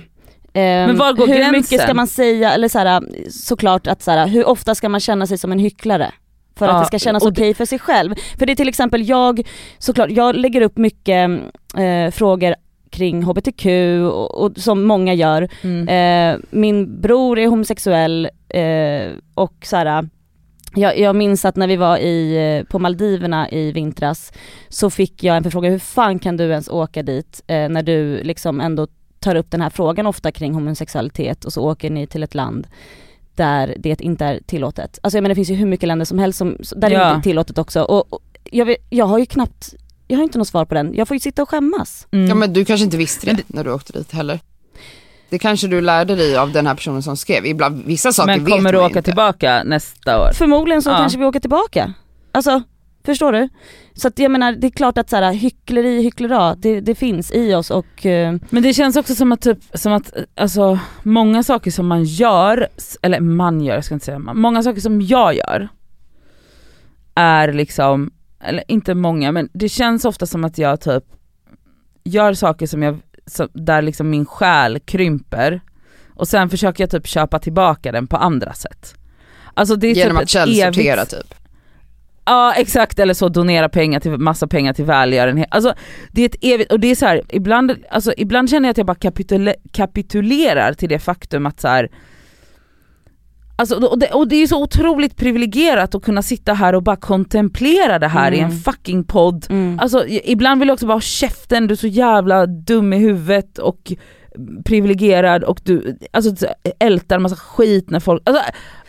Men var går hur gränsen? mycket ska man säga, eller så här, såklart att så här, hur ofta ska man känna sig som en hycklare? För Ja, att det ska kännas okej för sig själv. För det är till exempel jag, såklart, jag lägger upp mycket eh, frågor kring HBTQ och, och som många gör. Mm. Eh, min bror är homosexuell eh, och så här, jag, jag minns att när vi var i, eh, på Maldiverna i vintras så fick jag en förfrågan, hur fan kan du ens åka dit eh, när du liksom ändå tar upp den här frågan ofta kring homosexualitet och så åker ni till ett land där det inte är tillåtet. Alltså jag menar det finns ju hur mycket länder som helst som, där det Ja. inte är tillåtet också och, och jag, vet, jag har ju knappt, jag har inte något svar på den, jag får ju sitta och skämmas. Mm. Ja men du kanske inte visste det, när du åkte dit heller. Det kanske du lärde dig av den här personen som skrev. Ibland, vissa saker Men vet kommer du man åka inte. tillbaka nästa år? Förmodligen så Ja. kanske vi åker tillbaka. Alltså, förstår du? Så att jag menar, det är klart att så här, hyckleri, hycklera, det, det finns i oss och eh, Men det känns också som att, typ, som att alltså, många saker som man gör, eller man gör, jag ska inte säga man, många saker som jag gör är liksom, eller inte många men det känns ofta som att jag typ gör saker som jag, som, där liksom min själ krymper och sen försöker jag typ köpa tillbaka den på andra sätt. Alltså det är Genom typ att källsortera evigt- typ. Ja exakt, eller så donera pengar till, massa pengar till välgörenhet. Alltså det är ett evigt, och det är så här, ibland, alltså, ibland känner jag att jag bara kapitule, kapitulerar till det faktum att så här, Alltså, och, det, och det är så otroligt privilegierat att kunna sitta här och bara kontemplera det här i en Mm. fucking podd. mm. Alltså ibland vill jag också bara ha käften, du är så jävla dum i huvudet och privilegierad och du alltså, ältar massa skit när folk, alltså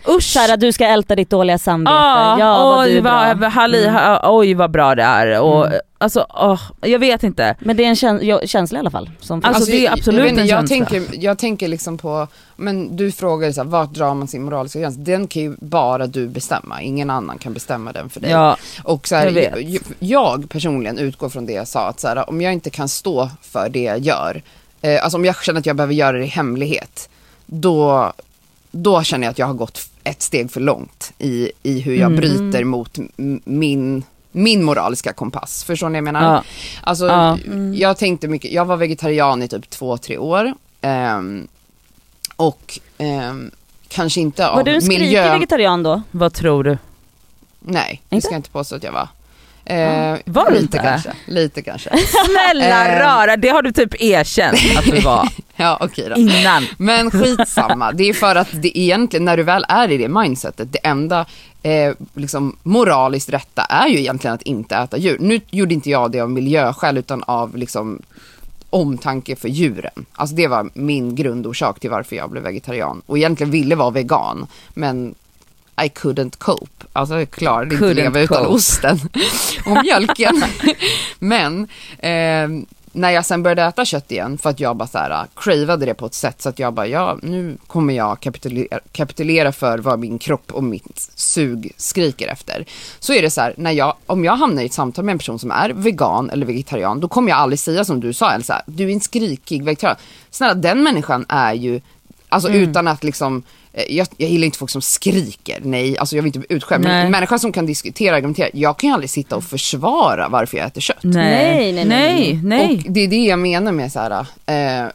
usch! Kära du ska älta ditt dåliga samvete, Ah, ja vad oj, bra. vad, halli, Mm. ha, oj vad bra det är och Mm. alltså åh, jag vet inte. Men det är en käns- känsla i alla fall. Som Alltså, det är jag- absolut jag, inte, en jag känsla. tänker, jag tänker liksom på, men du frågar så här, vart drar man sin moraliska gräns? Den kan ju bara du bestämma, ingen annan kan bestämma den för dig. Ja, Och så här, Jag jag, jag personligen utgår från det jag sa, att så här, om jag inte kan stå för det jag gör, eh, alltså om jag känner att jag behöver göra det i hemlighet, då, då känner jag att jag har gått ett steg för långt i, i hur jag Mm. bryter mot min, min moraliska kompass. Förstår ni vad jag menar? ja, Alltså, Ja. jag tänkte mycket, jag var vegetarian i typ två, tre år. ehm, och ehm, kanske inte av Var du en skrikig miljö... vegetarian då? vad tror du? Nej, det ska jag inte påstå att jag var. Eh, Var du lite inte? kanske, lite kanske. Snälla Eh. rara, det har du typ erkänt att du var Ja okej då. innan. Men skitsamma, det är för att det egentligen, när du väl är i det mindsetet, det enda eh, liksom moraliskt rätta är ju egentligen att inte äta djur. Nu gjorde inte jag det av miljöskäl utan av liksom omtanke för djuren. Alltså det var min grundorsak till varför jag blev vegetarian. Och egentligen ville vara vegan, men I couldn't cope. Alltså jag klarade inte Couldn't leva utan cope. osten och mjölken. men eh, när jag sen började äta kött igen för att jag bara så här cravade det på ett sätt så att jag bara, ja nu kommer jag kapitulera, kapitulera för vad min kropp och mitt sug skriker efter. Så är det så här, när jag, om jag hamnar i ett samtal med en person som är vegan eller vegetarian, då kommer jag aldrig säga som du sa Elsa, du är en skrikig vegetarian. Snälla den människan är ju, alltså utan att liksom jag, jag gillar inte folk som skriker, nej, alltså jag vill inte bli utskälld. Men en människa som kan diskutera, argumentera, jag kan ju aldrig sitta och försvara varför jag äter kött. Nej, nej, nej, nej, nej. Och det är det jag menar med så här. Eh,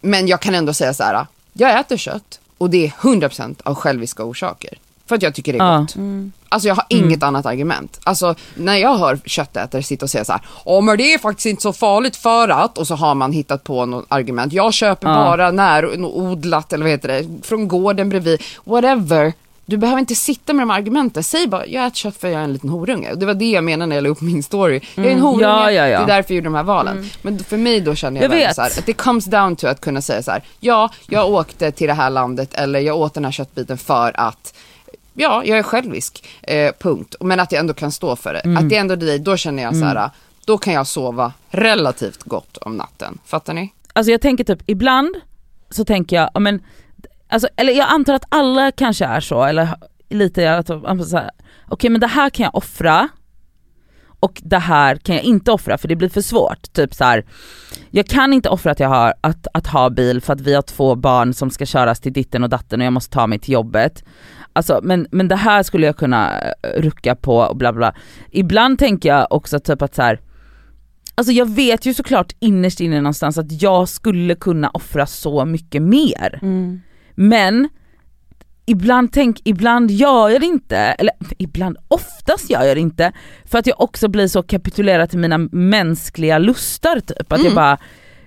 men jag kan ändå säga så här. Jag äter kött och det är 100% av själviska orsaker. För att jag tycker det är Ja. gott. Alltså jag har inget annat argument. Alltså när jag hör köttätare sitta och säga så här, ja men det är faktiskt inte så farligt för att, och så har man hittat på något argument. Jag köper Ja. bara närodlat eller vad heter det, från gården bredvid, whatever. Du behöver inte sitta med de argumenten. Säg bara, jag äter kött för jag är en liten horunge. Det var det jag menade när jag la upp min story. Jag är en horunge, Ja, ja, ja. det är därför jag gjorde de här valen. Men för mig då känner jag, Jag så här, att det comes down to att kunna säga så här, ja, jag åkte till det här landet eller jag åt den här köttbiten för att Ja, jag är självisk, eh, punkt. Men att jag ändå kan stå för det. Mm. Att det är ändå det, då känner jag så här, då kan jag sova relativt gott om natten. Fattar ni? Alltså jag tänker typ ibland så tänker jag, ja, men, alltså, eller jag antar att alla kanske är så, eller lite att alltså, okej men det här kan jag offra och det här kan jag inte offra för det blir för svårt. Typ så här, jag kan inte offra att jag har att, att ha bil för att vi har två barn som ska köras till ditten och datten och jag måste ta mig till jobbet. Alltså, men, men det här skulle jag kunna eh, rucka på och bla bla. Ibland tänker jag också typ att så här, Alltså jag vet ju såklart innerst inne någonstans att jag skulle kunna offra så mycket mer. Mm. Men ibland, tänk, ibland gör jag det inte, eller ibland, oftast gör jag det inte. För att jag också blir så kapitulerad till mina mänskliga lustar typ. Att jag Mm. bara,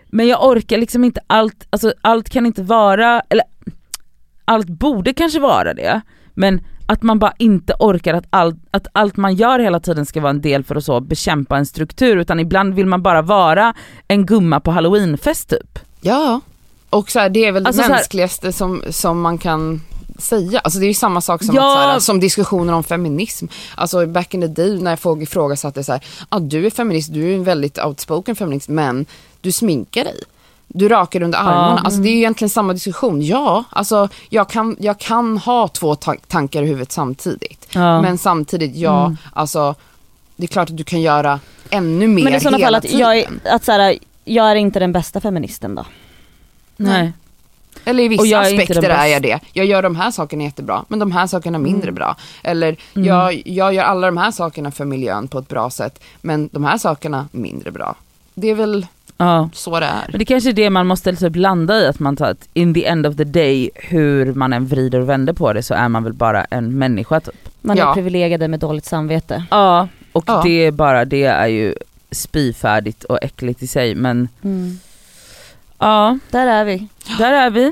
men jag orkar liksom inte allt, alltså allt kan inte vara, eller allt borde kanske vara det. Men att man bara inte orkar att allt, att allt man gör hela tiden ska vara en del för att så bekämpa en struktur utan ibland vill man bara vara en gumma på halloweenfest typ. Ja. Och så här, det är väl Alltså det så här- mänskligaste som, som man kan säga. Alltså det är ju samma sak som, Ja. att, så här, som diskussioner om feminism. Alltså back in the day när folk ifrågasatte så här, ah, du är feminist, du är en väldigt outspoken feminist, men du sminkar dig. Du rakar under armarna. Alltså det är ju egentligen samma diskussion. Ja, alltså jag kan, jag kan ha två ta- tankar i huvudet samtidigt. Ja. Men samtidigt, ja, alltså det är klart att du kan göra ännu mer Men i sådana fall att tiden. jag är, att så här, jag är inte den bästa feministen då? Nej. Eller i vissa är aspekter den är jag det. Jag gör de här sakerna jättebra, men de här sakerna mindre Mm. bra. Eller jag, jag gör alla de här sakerna för miljön på ett bra sätt, men de här sakerna mindre bra. Det är väl Ja. så det är. Men det kanske är det man måste typ landa i, att man tar att in the end of the day, hur man än vrider och vänder på det så är man väl bara en människa typ. Man Ja. är privilegierade med dåligt samvete. Ja, och Ja. det är bara, det är ju spyfärdigt och äckligt i sig men Mm. ja, Där är vi. där är vi.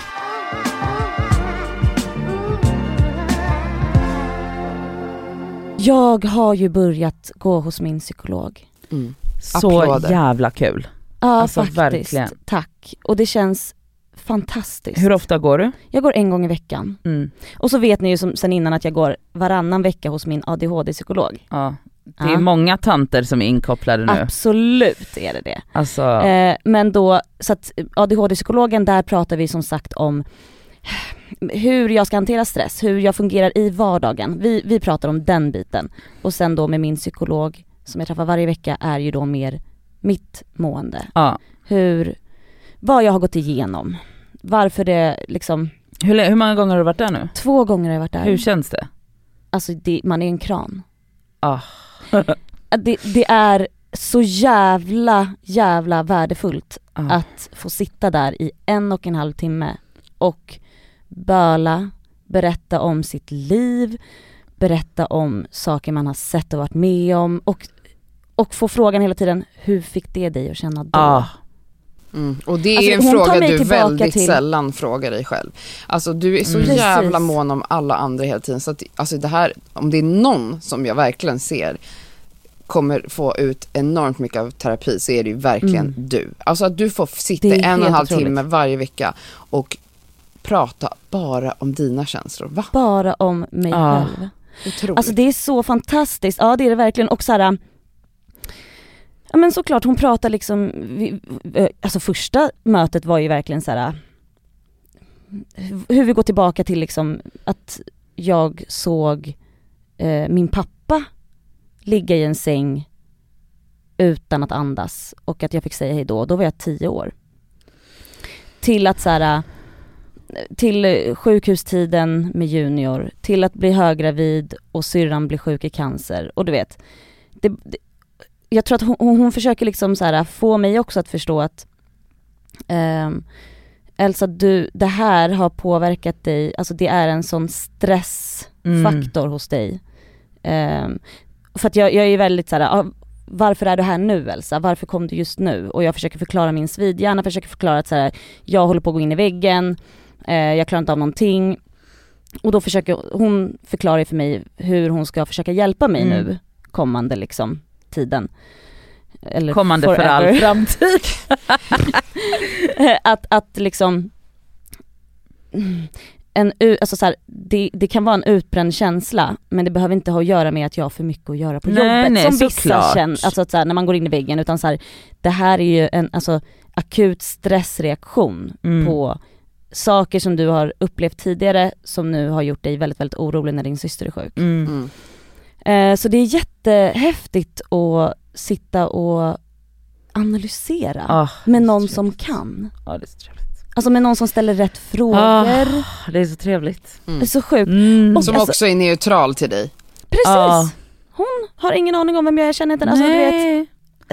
Jag har ju börjat gå hos min psykolog. Mm. Så Applåder. jävla kul. Ja Alltså, faktiskt. verkligen. Tack. Och det känns fantastiskt. Hur ofta går du? Jag går en gång i veckan. Mm. Och så vet ni ju som, sen innan att jag går varannan vecka hos min ADHD-psykolog. Ja. Det är Ja. många tanter som är inkopplade nu. Absolut är det det. Alltså, Eh, men då, så att ADHD-psykologen, där pratar vi som sagt om hur jag ska hantera stress, hur jag fungerar i vardagen. Vi, vi pratar om den biten. Och sen då med min psykolog, som jag träffar varje vecka, är ju då mer mitt mående. ja. Hur, vad jag har gått igenom. Varför det liksom, hur, hur många gånger har du varit där nu? två gånger har jag varit där. Hur känns det? Alltså det, man är en kran. Ah. Det, det är så jävla, jävla värdefullt Ah. att få sitta där i en och en halv timme och böla, berätta om sitt liv, berätta om saker man har sett och varit med om och, och få frågan hela tiden, hur fick det dig att känna då? Ah. Mm. Och det är Alltså, en fråga du väldigt till- sällan frågar dig själv. Alltså du är så Mm. jävla mån om alla andra hela tiden. Så att, alltså det här, om det är någon som jag verkligen ser kommer få ut enormt mycket av terapi så är det ju verkligen Mm. du. Alltså att du får sitta är en och en halv otroligt. timme varje vecka och prata bara om dina känslor. Va? Bara om mig Ah. själv. Otroligt. Alltså det är så fantastiskt, ja det är det verkligen och så här, Ja men såklart hon pratar liksom, vi, eh, alltså första mötet var ju verkligen så här. hur vi går tillbaka till liksom att jag såg eh, min pappa ligga i en säng utan att andas och att jag fick säga hejdå, då var jag tio år. Till att så här, till sjukhustiden med Junior, till att bli höggravid och syrran blir sjuk i cancer och du vet. Det, det, jag tror att hon, hon försöker liksom så här, få mig också att förstå att ehm, Elsa, du, det här har påverkat dig, alltså det är en sån stressfaktor Mm. hos dig. Ehm, för att jag, jag är väldigt såhär, ah, varför är du här nu Elsa? Varför kom du just nu? Och jag försöker förklara min svidhjärna, försöker förklara att så här, jag håller på att gå in i väggen, eh, jag klarar inte av någonting. Och då försöker hon förklara för mig hur hon ska försöka hjälpa mig Mm. nu kommande liksom tiden. Eller Kommande för all forever. framtid. att, att liksom en, alltså så här, det, det kan vara en utbränd känsla men det behöver inte ha att göra med att jag har för mycket att göra på Nej, jobbet nej, som vissa känner, alltså att så här, när man går in i väggen utan så här, det här är ju en alltså, akut stressreaktion Mm. på saker som du har upplevt tidigare som nu har gjort dig väldigt, väldigt orolig när din syster är sjuk. Mm. Mm. Eh, så det är jättehäftigt att sitta och analysera Ah, med någon som kan. Ja det är så trevligt. Alltså med någon som ställer rätt frågor. Ah, det är så trevligt. Det är så sjukt. Mm. Och- Som alltså- också är neutral till dig. Precis! Ja. Hon har ingen aning om vem jag är, känner inte alltså, vet, Nej.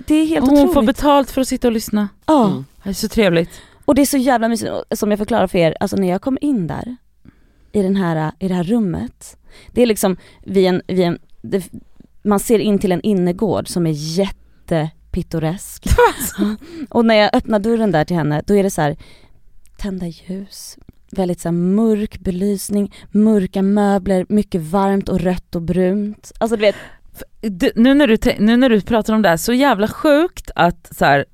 Det är helt hon otroligt. får betalt för att sitta och lyssna. ja. Mm. Det är så trevligt. Och det är så jävla mysigt, som jag förklarar för er, alltså när jag kom in där i, den här, i det här rummet, det är liksom vid en, vid en det, man ser in till en innergård som är jättepittoresk. och när jag öppnar dörren där till henne, då är det så här tända ljus, väldigt så här mörk belysning, mörka möbler, mycket varmt och rött och brunt. Alltså du vet, Du, nu, när du, nu när du pratar om det här, så jävla sjukt att så här,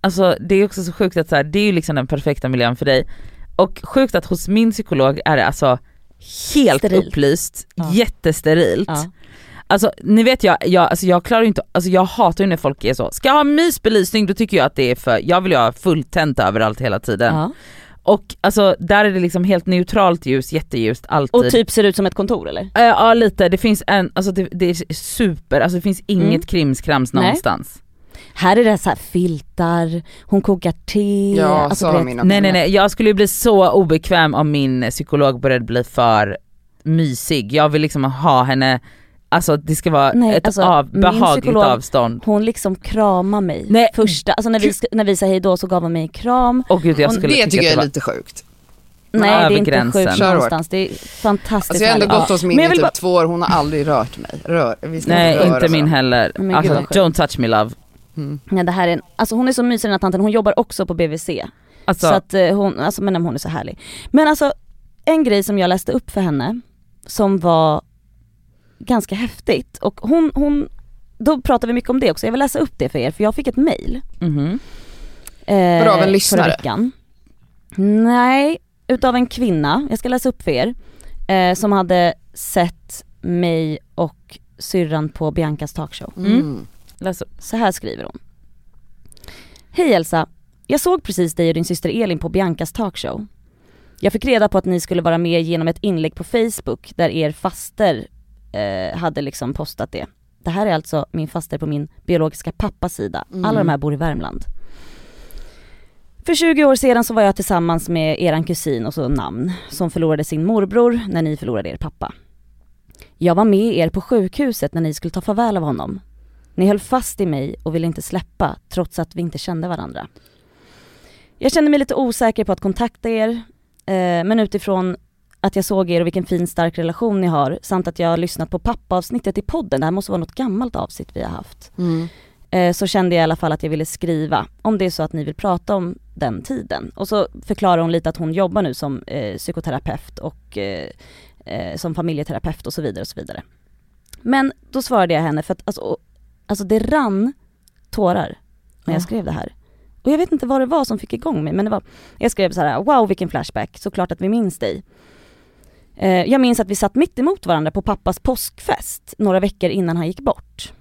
alltså det är också så sjukt att så här, det är ju liksom den perfekta miljön för dig. Och sjukt att hos min psykolog är det alltså helt Sterilt. upplyst, Ja. jättesterilt. ja. Alltså ni vet jag, jag, alltså, jag klarar ju inte, alltså jag hatar ju när folk är så, ska jag ha mysbelysning då tycker jag att det är för, jag vill ju ha fullt tänt överallt hela tiden. ja. Och alltså där är det liksom helt neutralt ljus, jätteljust alltid. Och typ ser ut som ett kontor eller? Eh, ja lite, det finns en, alltså det, det är super, alltså det finns inget Mm. krimskrams Nej. någonstans. Här är det så här filtar, hon kokar te. Ja, alltså, så du har vet, min också. Nej nej nej, jag skulle ju bli så obekväm om min psykolog började bli för mysig. Jag vill liksom ha henne, alltså det ska vara Nej, ett alltså, av, behagligt psykolog- avstånd. Hon liksom kramar mig Nej. första, alltså när vi, när vi sa hej då så gav hon mig en kram. Och gud jag skulle Det tycker jag är var- lite sjukt. Nej det är inte gränsen. sjukt Kör hårt. någonstans, det är fantastiskt Alltså jag har ändå härligt. gått hos min Men i typ bara- två år, hon har aldrig rört mig. Rör, vi ska Nej inte inte min heller. Men gud, Alltså sjukt. don't touch me love. Mm. Nej, det här är en, alltså hon är så mysig den här tanten, hon jobbar också på BVC. Alltså, Så att eh, hon, alltså men hon är så härlig. Men alltså en grej som jag läste upp för henne som var ganska häftigt och hon, hon då pratar vi mycket om det också, jag vill läsa upp det för er för jag fick ett mail mhm. eh, Vadå, av en lyssnare? veckan. Nej, utav en kvinna, jag ska läsa upp för er, eh, som hade sett mig och syrran på Biancas talkshow. Mm. Läs upp. Så här skriver hon. Hej Elsa, jag såg precis dig och din syster Elin på Biancas talkshow. Jag fick reda på att ni skulle vara med genom ett inlägg på Facebook där er faster eh, hade liksom postat det. Det här är alltså min faster på min biologiska pappas sida. Mm. Alla de här bor i Värmland. För 20 år sedan så var jag tillsammans med eran kusin och så namn som förlorade sin morbror när ni förlorade er pappa. Jag var med er på sjukhuset när ni skulle ta farväl av honom. Ni höll fast i mig och ville inte släppa trots att vi inte kände varandra. Jag kände mig lite osäker på att kontakta er, eh, men utifrån att jag såg er och vilken fin stark relation ni har samt att jag har lyssnat på pappaavsnittet i podden, det här måste vara något gammalt avsnitt vi har haft, Mm. eh, så kände jag i alla fall att jag ville skriva om det är så att ni vill prata om den tiden. Och så förklarar hon lite att hon jobbar nu som eh, psykoterapeut och eh, eh, som familjeterapeut och så vidare och så vidare. Men då svarade jag henne för att alltså, alltså det rann tårar när jag Ja. skrev det här. Och jag vet inte vad det var som fick igång mig men det var, jag skrev så här: wow vilken flashback, såklart att vi minns dig. Eh, jag minns att vi satt mitt emot varandra på pappas påskfest några veckor innan han gick bort.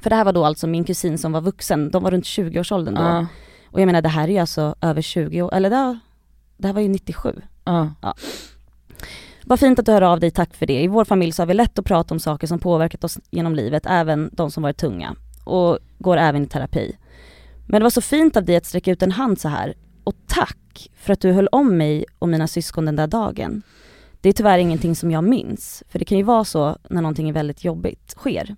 För det här var då alltså min kusin som var vuxen, de var runt 20-årsåldern då. Ja, Och jag menar det här är ju alltså över 20 år, eller det, det här var ju 97. ja. Vad fint att du hör av dig, tack för det. I vår familj så har vi lätt att prata om saker som påverkat oss genom livet, även de som varit tunga. Och går även i terapi. Men det var så fint av dig att sträcka ut en hand så här. Och tack för att du höll om mig och mina syskon den där dagen. Det är tyvärr ingenting som jag minns, för det kan ju vara så när någonting är väldigt jobbigt sker.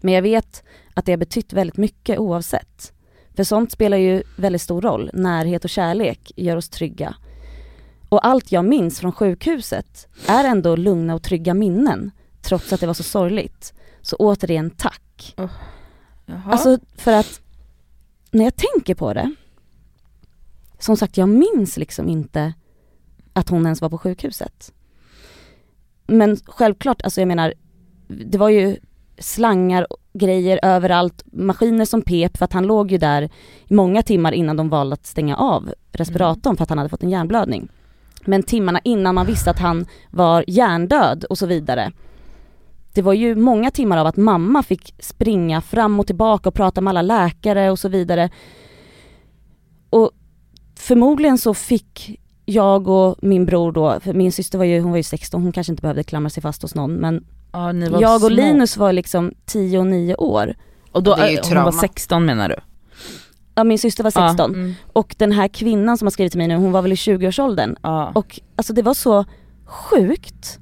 Men jag vet att det har betytt väldigt mycket oavsett. För sånt spelar ju väldigt stor roll. Närhet och kärlek gör oss trygga. Och allt jag minns från sjukhuset är ändå lugna och trygga minnen, trots att det var så sorgligt. Så återigen tack. Jaha. Alltså för att när jag tänker på det, som sagt jag minns liksom inte att hon ens var på sjukhuset. Men självklart, alltså jag menar, det var ju slangar och grejer överallt, maskiner som pep för att han låg ju där många timmar innan de valde att stänga av respiratorn för att han hade fått en hjärnblödning. Men timmarna innan man visste att han var hjärndöd och så vidare. Det var ju många timmar av att mamma fick springa fram och tillbaka och prata med alla läkare och så vidare. Och förmodligen så fick jag och min bror då, för min syster var ju, hon var ju 16, hon kanske inte behövde klamra sig fast hos någon men ja, ni var jag och små. Linus var liksom 10 och 9 år. Och då, Det är ju hon var trauma. 16 menar du? Ja min syster var 16 Ja, mm, och den här kvinnan som har skrivit till mig nu, hon var väl i 20-årsåldern. ja. Och alltså det var så sjukt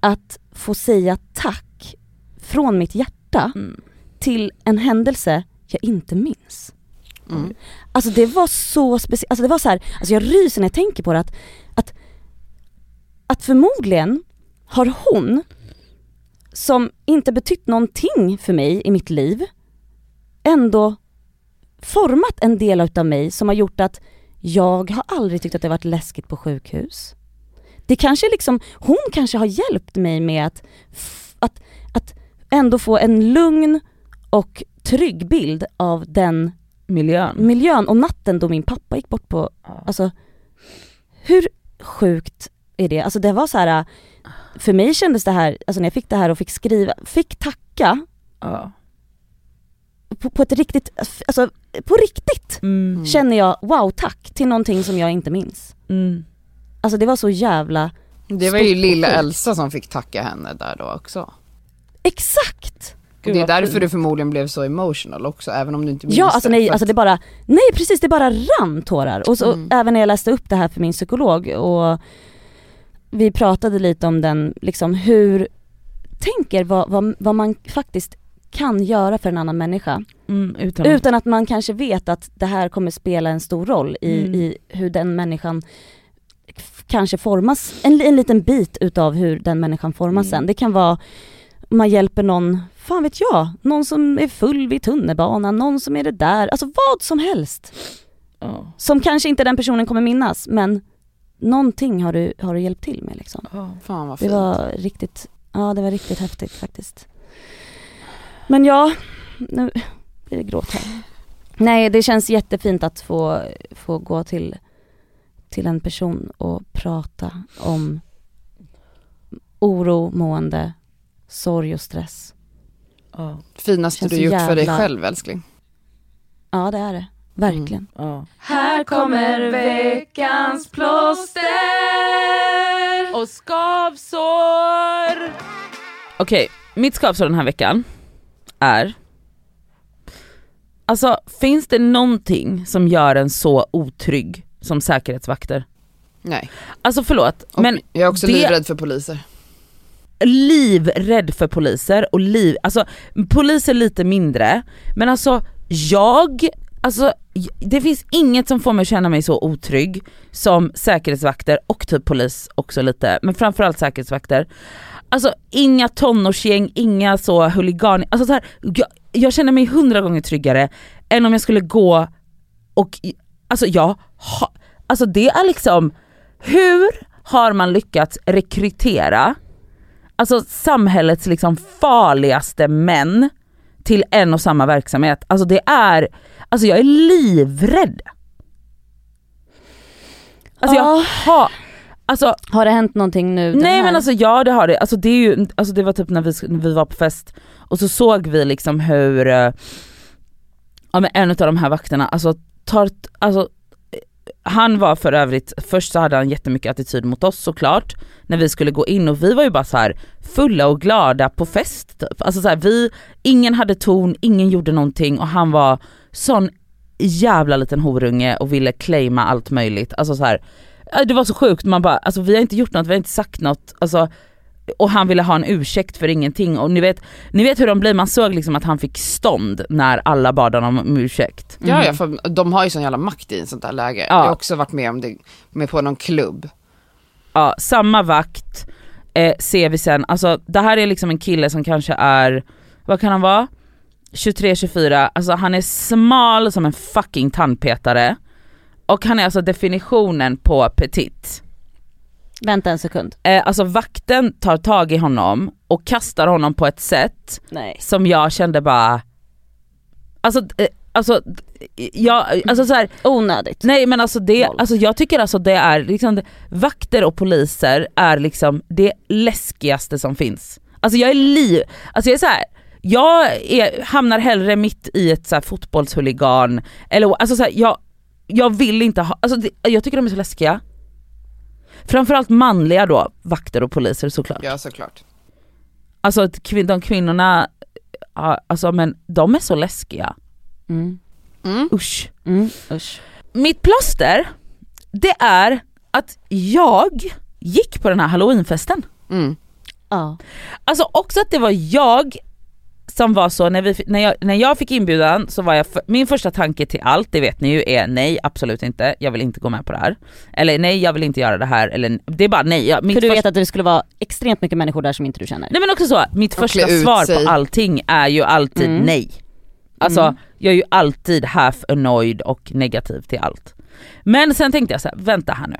att få säga tack från mitt hjärta Mm. till en händelse jag inte minns. Mm. Alltså det var så speciellt, alltså det var så här, alltså jag ryser när jag tänker på det att, att, att förmodligen har hon, som inte betytt någonting för mig i mitt liv, ändå format en del utav mig som har gjort att jag har aldrig tyckt att det varit läskigt på sjukhus. Det kanske liksom, hon kanske har hjälpt mig med att, att, att ändå få en lugn och trygg bild av den Miljön. miljön och natten då min pappa gick bort på, Ja. alltså hur sjukt är det? Alltså det var så här. för mig kändes det här, alltså när jag fick det här och fick skriva, fick tacka Ja. på, på ett riktigt, alltså på riktigt Mm. känner jag wow tack till någonting som jag inte minns. Mm. Alltså det var så jävla, Det var ju lilla. Elsa som fick tacka henne där då också. exakt! Och det är därför fint. du förmodligen blev så emotional också, även om du inte minns Ja alltså det. nej, alltså det bara, nej precis det bara rann tårar. Och så Mm. även när jag läste upp det här för min psykolog och vi pratade lite om den, liksom hur, tänker vad, vad, vad man faktiskt kan göra för en annan människa. Mm, utan, Utan att man kanske vet att det här kommer spela en stor roll i, Mm. i hur den människan kanske formas, en, en liten bit utav hur den människan formas Mm. sen. Det kan vara, man hjälper någon, fan vet jag, någon som är full vid tunnelbanan, någon som är det där, alltså vad som helst. Ja. Som kanske inte den personen kommer minnas, men någonting har du, har du hjälpt till med liksom. Ja. Fan vad Det fint. var riktigt, ja det var riktigt häftigt faktiskt. Men ja, nu blir det gråt här. Nej det känns jättefint att få, få gå till, till en person och prata om oro, mående, sorg och stress. Ja. Finaste Känns du gjort för dig jävla- själv älskling. Ja det är det, verkligen. Ja. Här kommer veckans plåster och skavsår. Okej, mitt skavsår den här veckan är Alltså finns det någonting som gör en så otrygg som säkerhetsvakter? Nej. Alltså förlåt, Och men jag är också det- livrädd för poliser livrädd för poliser och liv, alltså poliser lite mindre, men alltså jag, alltså det finns inget som får mig att känna mig så otrygg som säkerhetsvakter och typ polis också lite, men framförallt säkerhetsvakter. Alltså inga tonårsgäng, inga så huligan, alltså så här, jag, jag känner mig hundra gånger tryggare än om jag skulle gå och, alltså jag, ha, alltså det är liksom, hur har man lyckats rekrytera alltså samhällets liksom farligaste män till en och samma verksamhet. Alltså det är, alltså jag är livrädd. Alltså jag Ja. har, Alltså Har det hänt någonting nu? Nej men alltså ja det har det. Alltså det, är ju, alltså det var typ när vi, när vi var på fest och så såg vi liksom hur eh, ja, men en av de här vakterna, alltså, tar, alltså han var för övrigt, först så hade han jättemycket attityd mot oss såklart när vi skulle gå in och vi var ju bara så här fulla och glada på fest typ. Alltså så här, vi, ingen hade ton, ingen gjorde någonting och han var sån jävla liten horunge och ville claima allt möjligt. Alltså så här, äh, det var så sjukt, man bara, alltså vi har inte gjort något, vi har inte sagt något, alltså, och han ville ha en ursäkt för ingenting och ni vet, ni vet hur de blir, man såg liksom att han fick stånd när alla bad honom om ursäkt. Ja, ja, för de har ju sån jävla makt i en sånt där läge. Ja. Jag har också varit med om det, med på någon klubb. Ja, samma vakt eh, ser vi sen, alltså det här är liksom en kille som kanske är, vad kan han vara? 23-24, alltså han är smal som en fucking tandpetare och han är alltså definitionen på petit. Vänta en sekund. Eh, alltså vakten tar tag i honom och kastar honom på ett sätt Nej. som jag kände bara, alltså, eh, alltså, jag, alltså så här, Onödigt. nej men alltså det, alltså jag tycker alltså det är liksom, vakter och poliser är liksom det läskigaste som finns. Alltså jag är liv, alltså jag är så här, jag är, hamnar hellre mitt i ett så här fotbollshuligan, eller alltså så här, jag, jag vill inte ha, alltså det, jag tycker de är så läskiga. Framförallt manliga då, vakter och poliser såklart. Ja, såklart. Alltså att kvin- de kvinnorna, alltså men de är så läskiga. Mm. Mm. Usch. Mm. Usch. Mitt plåster, det är att jag gick på den här halloweenfesten. Mm. Ja. Alltså också att det var jag som var så, när, vi, när, jag, när jag fick inbjudan så var jag, för, min första tanke till allt, det vet ni ju, är nej absolut inte, jag vill inte gå med på det här. Eller nej jag vill inte göra det här, eller det är bara nej. Jag, För du vet att det skulle vara extremt mycket människor där som inte du känner. Nej men också så, mitt Och första klä ut svar sig. på allting är ju alltid Mm. nej. Alltså Mm. jag är ju alltid half annoyed och negativ till allt. Men sen tänkte jag så här, vänta här nu.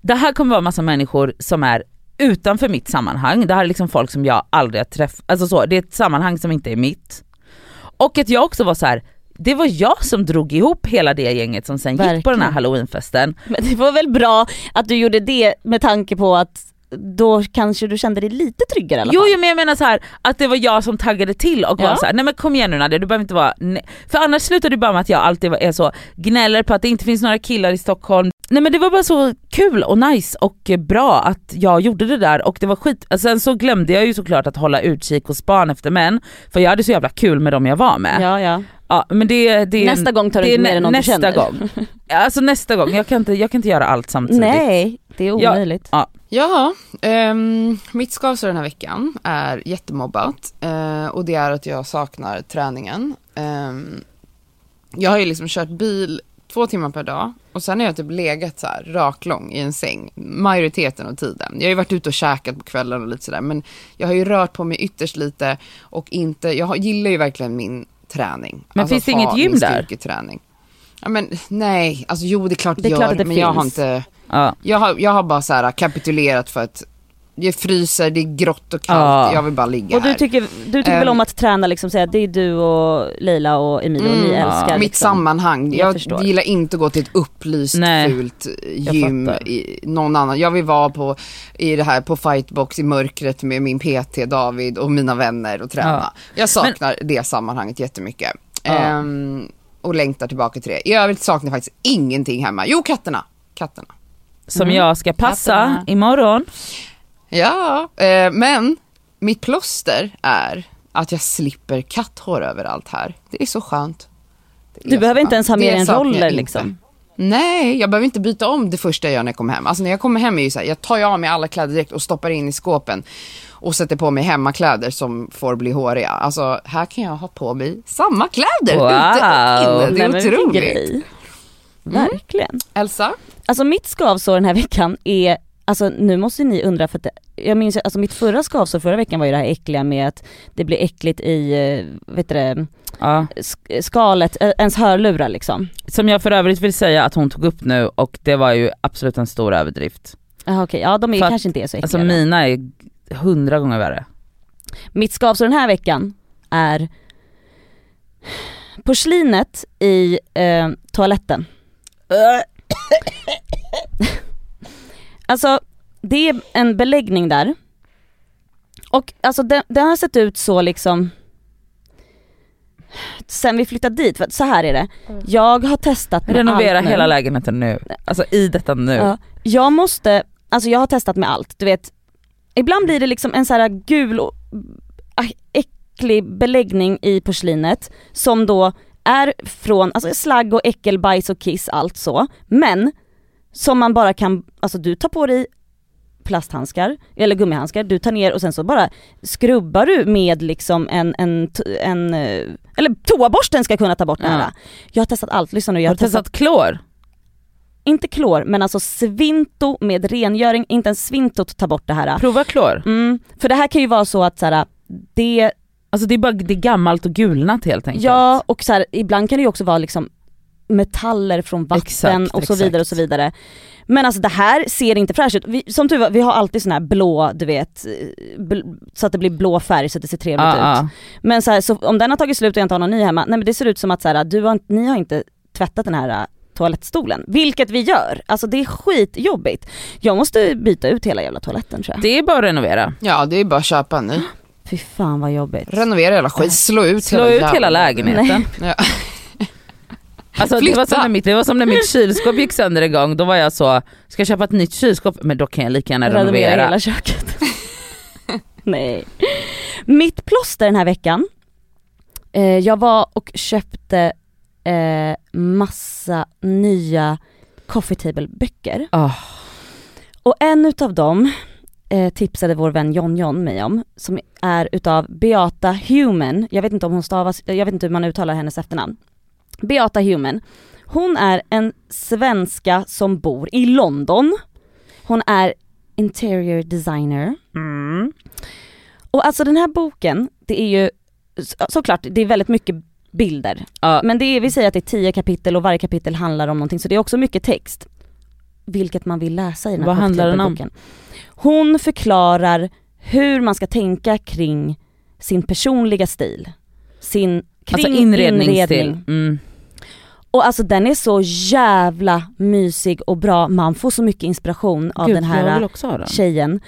Det här kommer vara massa människor som är utanför mitt sammanhang, det här är liksom folk som jag aldrig har träffat, alltså så, det är ett sammanhang som inte är mitt. Och att jag också var så här. det var jag som drog ihop hela det gänget som sen gick på den här Verkligen. halloweenfesten. Men det var väl bra att du gjorde det med tanke på att då kanske du kände dig lite tryggare i alla Jo, fall. jo men jag menar så här att det var jag som taggade till och Ja. var så här, nej men kom igen nu Nadia, du behöver inte vara, nej. för annars slutar det bara med att jag alltid är så, gnäller på att det inte finns några killar i Stockholm. Nej men det var bara så kul och nice och bra att jag gjorde det där och det var skit, alltså, sen så glömde jag ju såklart att hålla utkik och span efter män, för jag hade så jävla kul med dem jag var med. Ja, ja. Ja, men det, det är Nästa gång tar du inte med dig någon du nästa känner. gång. Alltså nästa gång, jag kan inte, jag kan inte göra allt samtidigt. Nej, det är Ja. omöjligt. Ja, ehm, mitt skavsår den här veckan är jättemobbat eh, och det är att jag saknar träningen. Ehm, jag har ju liksom kört bil två timmar per dag och sen har jag typ legat så här raklång i en säng majoriteten av tiden. Jag har ju varit ute och käkat på kvällen och lite sådär men jag har ju rört på mig ytterst lite och inte, jag gillar ju verkligen min träning. Men finns det inget gym där? Ja men nej, alltså jo det är klart Det är gör, klart det men jag har finns. inte Ja. jag har, jag har bara så här kapitulerat för att det fryser, det är grått och kallt, Ja. jag vill bara ligga Och du här. tycker, du tycker Ehm. väl om att träna liksom, säga det är du och Leila och Emilia och ni Mm, älskar Mitt liksom. sammanhang. Jag Jag, gillar inte att gå till ett upplyst Nej, fult gym i någon annan. Jag vill vara på, i det här, på fightbox i mörkret med min PT David och mina vänner och träna. Ja. Jag saknar det sammanhanget jättemycket. Ja. Ehm, och längtar tillbaka till det. I övrigt saknar jag faktiskt ingenting hemma. Jo, katterna. Katterna. Som Mm. jag ska passa Katterna. imorgon. Ja, eh, men mitt plåster är att jag slipper katthår överallt här. Det är så skönt. Är Du så behöver inte skönt. ens ha med en roller inte. liksom. Nej, jag behöver inte byta om det första jag gör när jag kommer hem. Alltså när jag kommer hem är ju så här, jag tar ju av mig alla kläder direkt och stoppar in i skåpen och sätter på mig hemmakläder som får bli håriga. Alltså här kan jag ha på mig samma kläder Wow. ute och inne. Det Nej, är vilken otroligt. grej. Verkligen. Elsa? Alltså mitt skavsår den här veckan är, alltså nu måste ni undra för att jag minns alltså mitt förra skavsår förra veckan var ju det här äckliga med att det blir äckligt i, eh, vet du det, Ja. sk- skalet, eh, ens hörlurar liksom. Som jag för övrigt vill säga att hon tog upp nu och det var ju absolut en stor överdrift. Jaha okej, ja de är, För att- kanske inte är så äckliga. Alltså mina är hundra gånger värre. Mitt skavsår den här veckan är porslinet i eh, toaletten. Alltså det är en beläggning där. Och alltså den, den har sett ut så liksom sen vi flyttade dit, för så här är det. Jag har testat med Renovera allt nu. hela lägenheten nu. Alltså i detta nu. Ja. Jag måste, alltså jag har testat med allt, du vet. Ibland blir det liksom en så här gul och ah, äcklig beläggning i porslinet som då är från, alltså slagg och äckel, bajs och kiss, allt så. Men som man bara kan, alltså du tar på dig plasthandskar, eller gummihandskar, du tar ner och sen så bara skrubbar du med liksom en, en, en eh, eller toaborsten ska kunna ta bort det här. Ja. Jag har testat allt, lyssna nu, jag Har du testat klor? inte klor, men alltså svinto med rengöring, inte ens svintot tar bort det här. Prova klor. Mm, för det här kan ju vara så att så här, det, Alltså det är bara det är gammalt och gulnat helt enkelt. ja och så här, ibland kan det ju också vara liksom metaller från vatten Exakt, och så exakt. vidare och så vidare. Men alltså det här ser inte fräscht ut. Vi, som tur var, vi har alltid sån här blå, du vet, eh, bl- så att det blir blå färg så att det ser trevligt ut. Ja, ja. Men så, här, så om den har tagit slut och jag inte har någon ny hemma, nej men det ser ut som att så här, du har, ni har inte tvättat den här äh, toalettstolen. Vilket vi gör. Alltså det är skitjobbigt. Jag måste byta ut hela jävla toaletten tror jag. Det är bara att renovera. Ja det är bara att köpa en ny. Fy fan vad jobbigt. Renovera hela skit, slå ut Slå hela ut hela lägenheten. Ja. Alltså, det, var som när mitt, det var som när mitt kylskåp gick sönder en gång, då var jag så, ska jag köpa ett nytt kylskåp? Men då kan jag lika gärna Renovera renovera. hela köket. nej. Mitt plåster den här veckan, eh, jag var och köpte eh, massa nya coffee table böcker. Ah. Och en utav dem eh, tipsade vår vän John John mig om, som är utav Beata Human, jag vet inte om hon stavas, jag vet inte hur man uttalar hennes efternamn. Beata Human. Hon är en svenska som bor i London. Hon är interior designer. Och alltså den här boken, det är ju så- såklart, det är väldigt mycket bilder. Ja. Men det är, vi säger att det är tio kapitel och varje kapitel handlar om någonting så det är också mycket text. Vilket man vill läsa i den här Vad handlar den om? boken. Hon förklarar hur man ska tänka kring sin personliga stil. Sin, Alltså inredningsstil. inredning. Mm. Och alltså den är så jävla mysig och bra, man får så mycket inspiration av Gud, den här den. tjejen.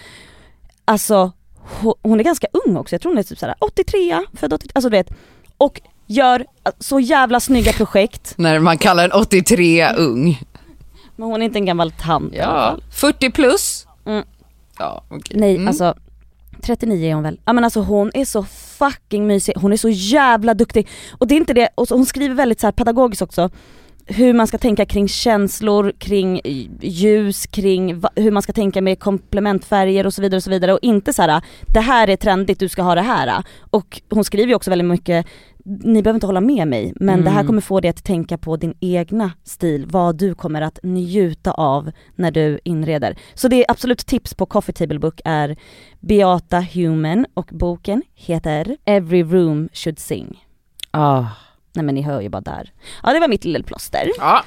Alltså ho- hon är ganska ung också, jag tror hon är typ såhär 83, född 83, alltså du vet. Och gör så jävla snygga projekt. När man kallar en 83 ung. Men hon är inte en gammal tant Ja, fall. 40 plus. Mm. Ja, okej. Nej Mm. alltså 39 är hon väl. Ja men alltså hon är så fucking mysig, hon är så jävla duktig. Och det är inte det, och så, hon skriver väldigt så här pedagogiskt också. Hur man ska tänka kring känslor, kring ljus, kring hur man ska tänka med komplementfärger och så vidare och så vidare. Och inte så här: det här är trendigt, du ska ha det här. Och hon skriver ju också väldigt mycket, ni behöver inte hålla med mig, men det här Mm. kommer få dig att tänka på din egna stil, vad du kommer att njuta av när du inreder. Så det är absolut tips på Coffee Table Book är Beata Human och boken heter Every Room Should Sing. Ah. Nej men ni hör ju bara där. Ja det var mitt lilla plåster. Ja,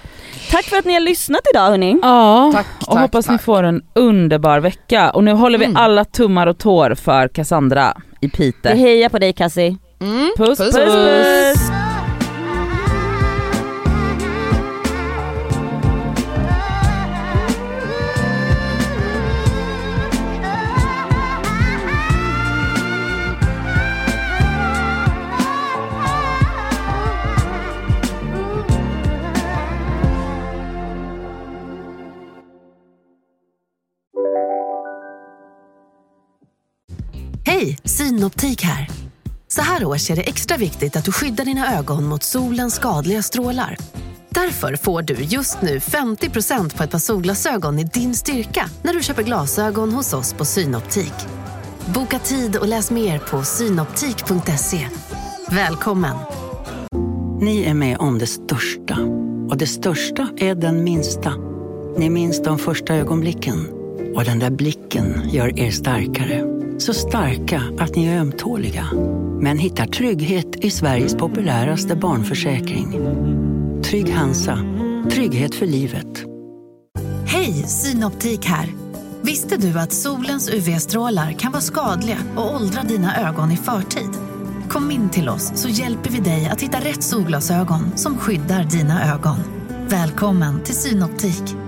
Tack för att ni har lyssnat idag hörni. Ja, tack, och tack, hoppas ni tack. får en underbar vecka. Och nu håller vi Mm. alla tummar och tår för Cassandra i Vi Pite. hejar på dig Cassie. Mm. Puss, Puss, puss. puss. Hej, Synoptik här. Så här års är det extra viktigt att du skyddar dina ögon mot solens skadliga strålar. Därför får du just nu 50% på ett par solglasögon i din styrka när du köper glasögon hos oss på Synoptik. Boka tid och läs mer på synoptik.se. Välkommen! Ni är med om det största. Och det största är den minsta. Ni minns de första ögonblicken. Och den där blicken gör er starkare. Så starka att ni är ömtåliga. Men hittar trygghet i Sveriges populäraste barnförsäkring. Trygg Hansa. Trygghet för livet. Hej, Synoptik här. Visste du att solens UV-strålar kan vara skadliga och åldra dina ögon i förtid? Kom in till oss så hjälper vi dig att hitta rätt solglasögon som skyddar dina ögon. Välkommen till Synoptik.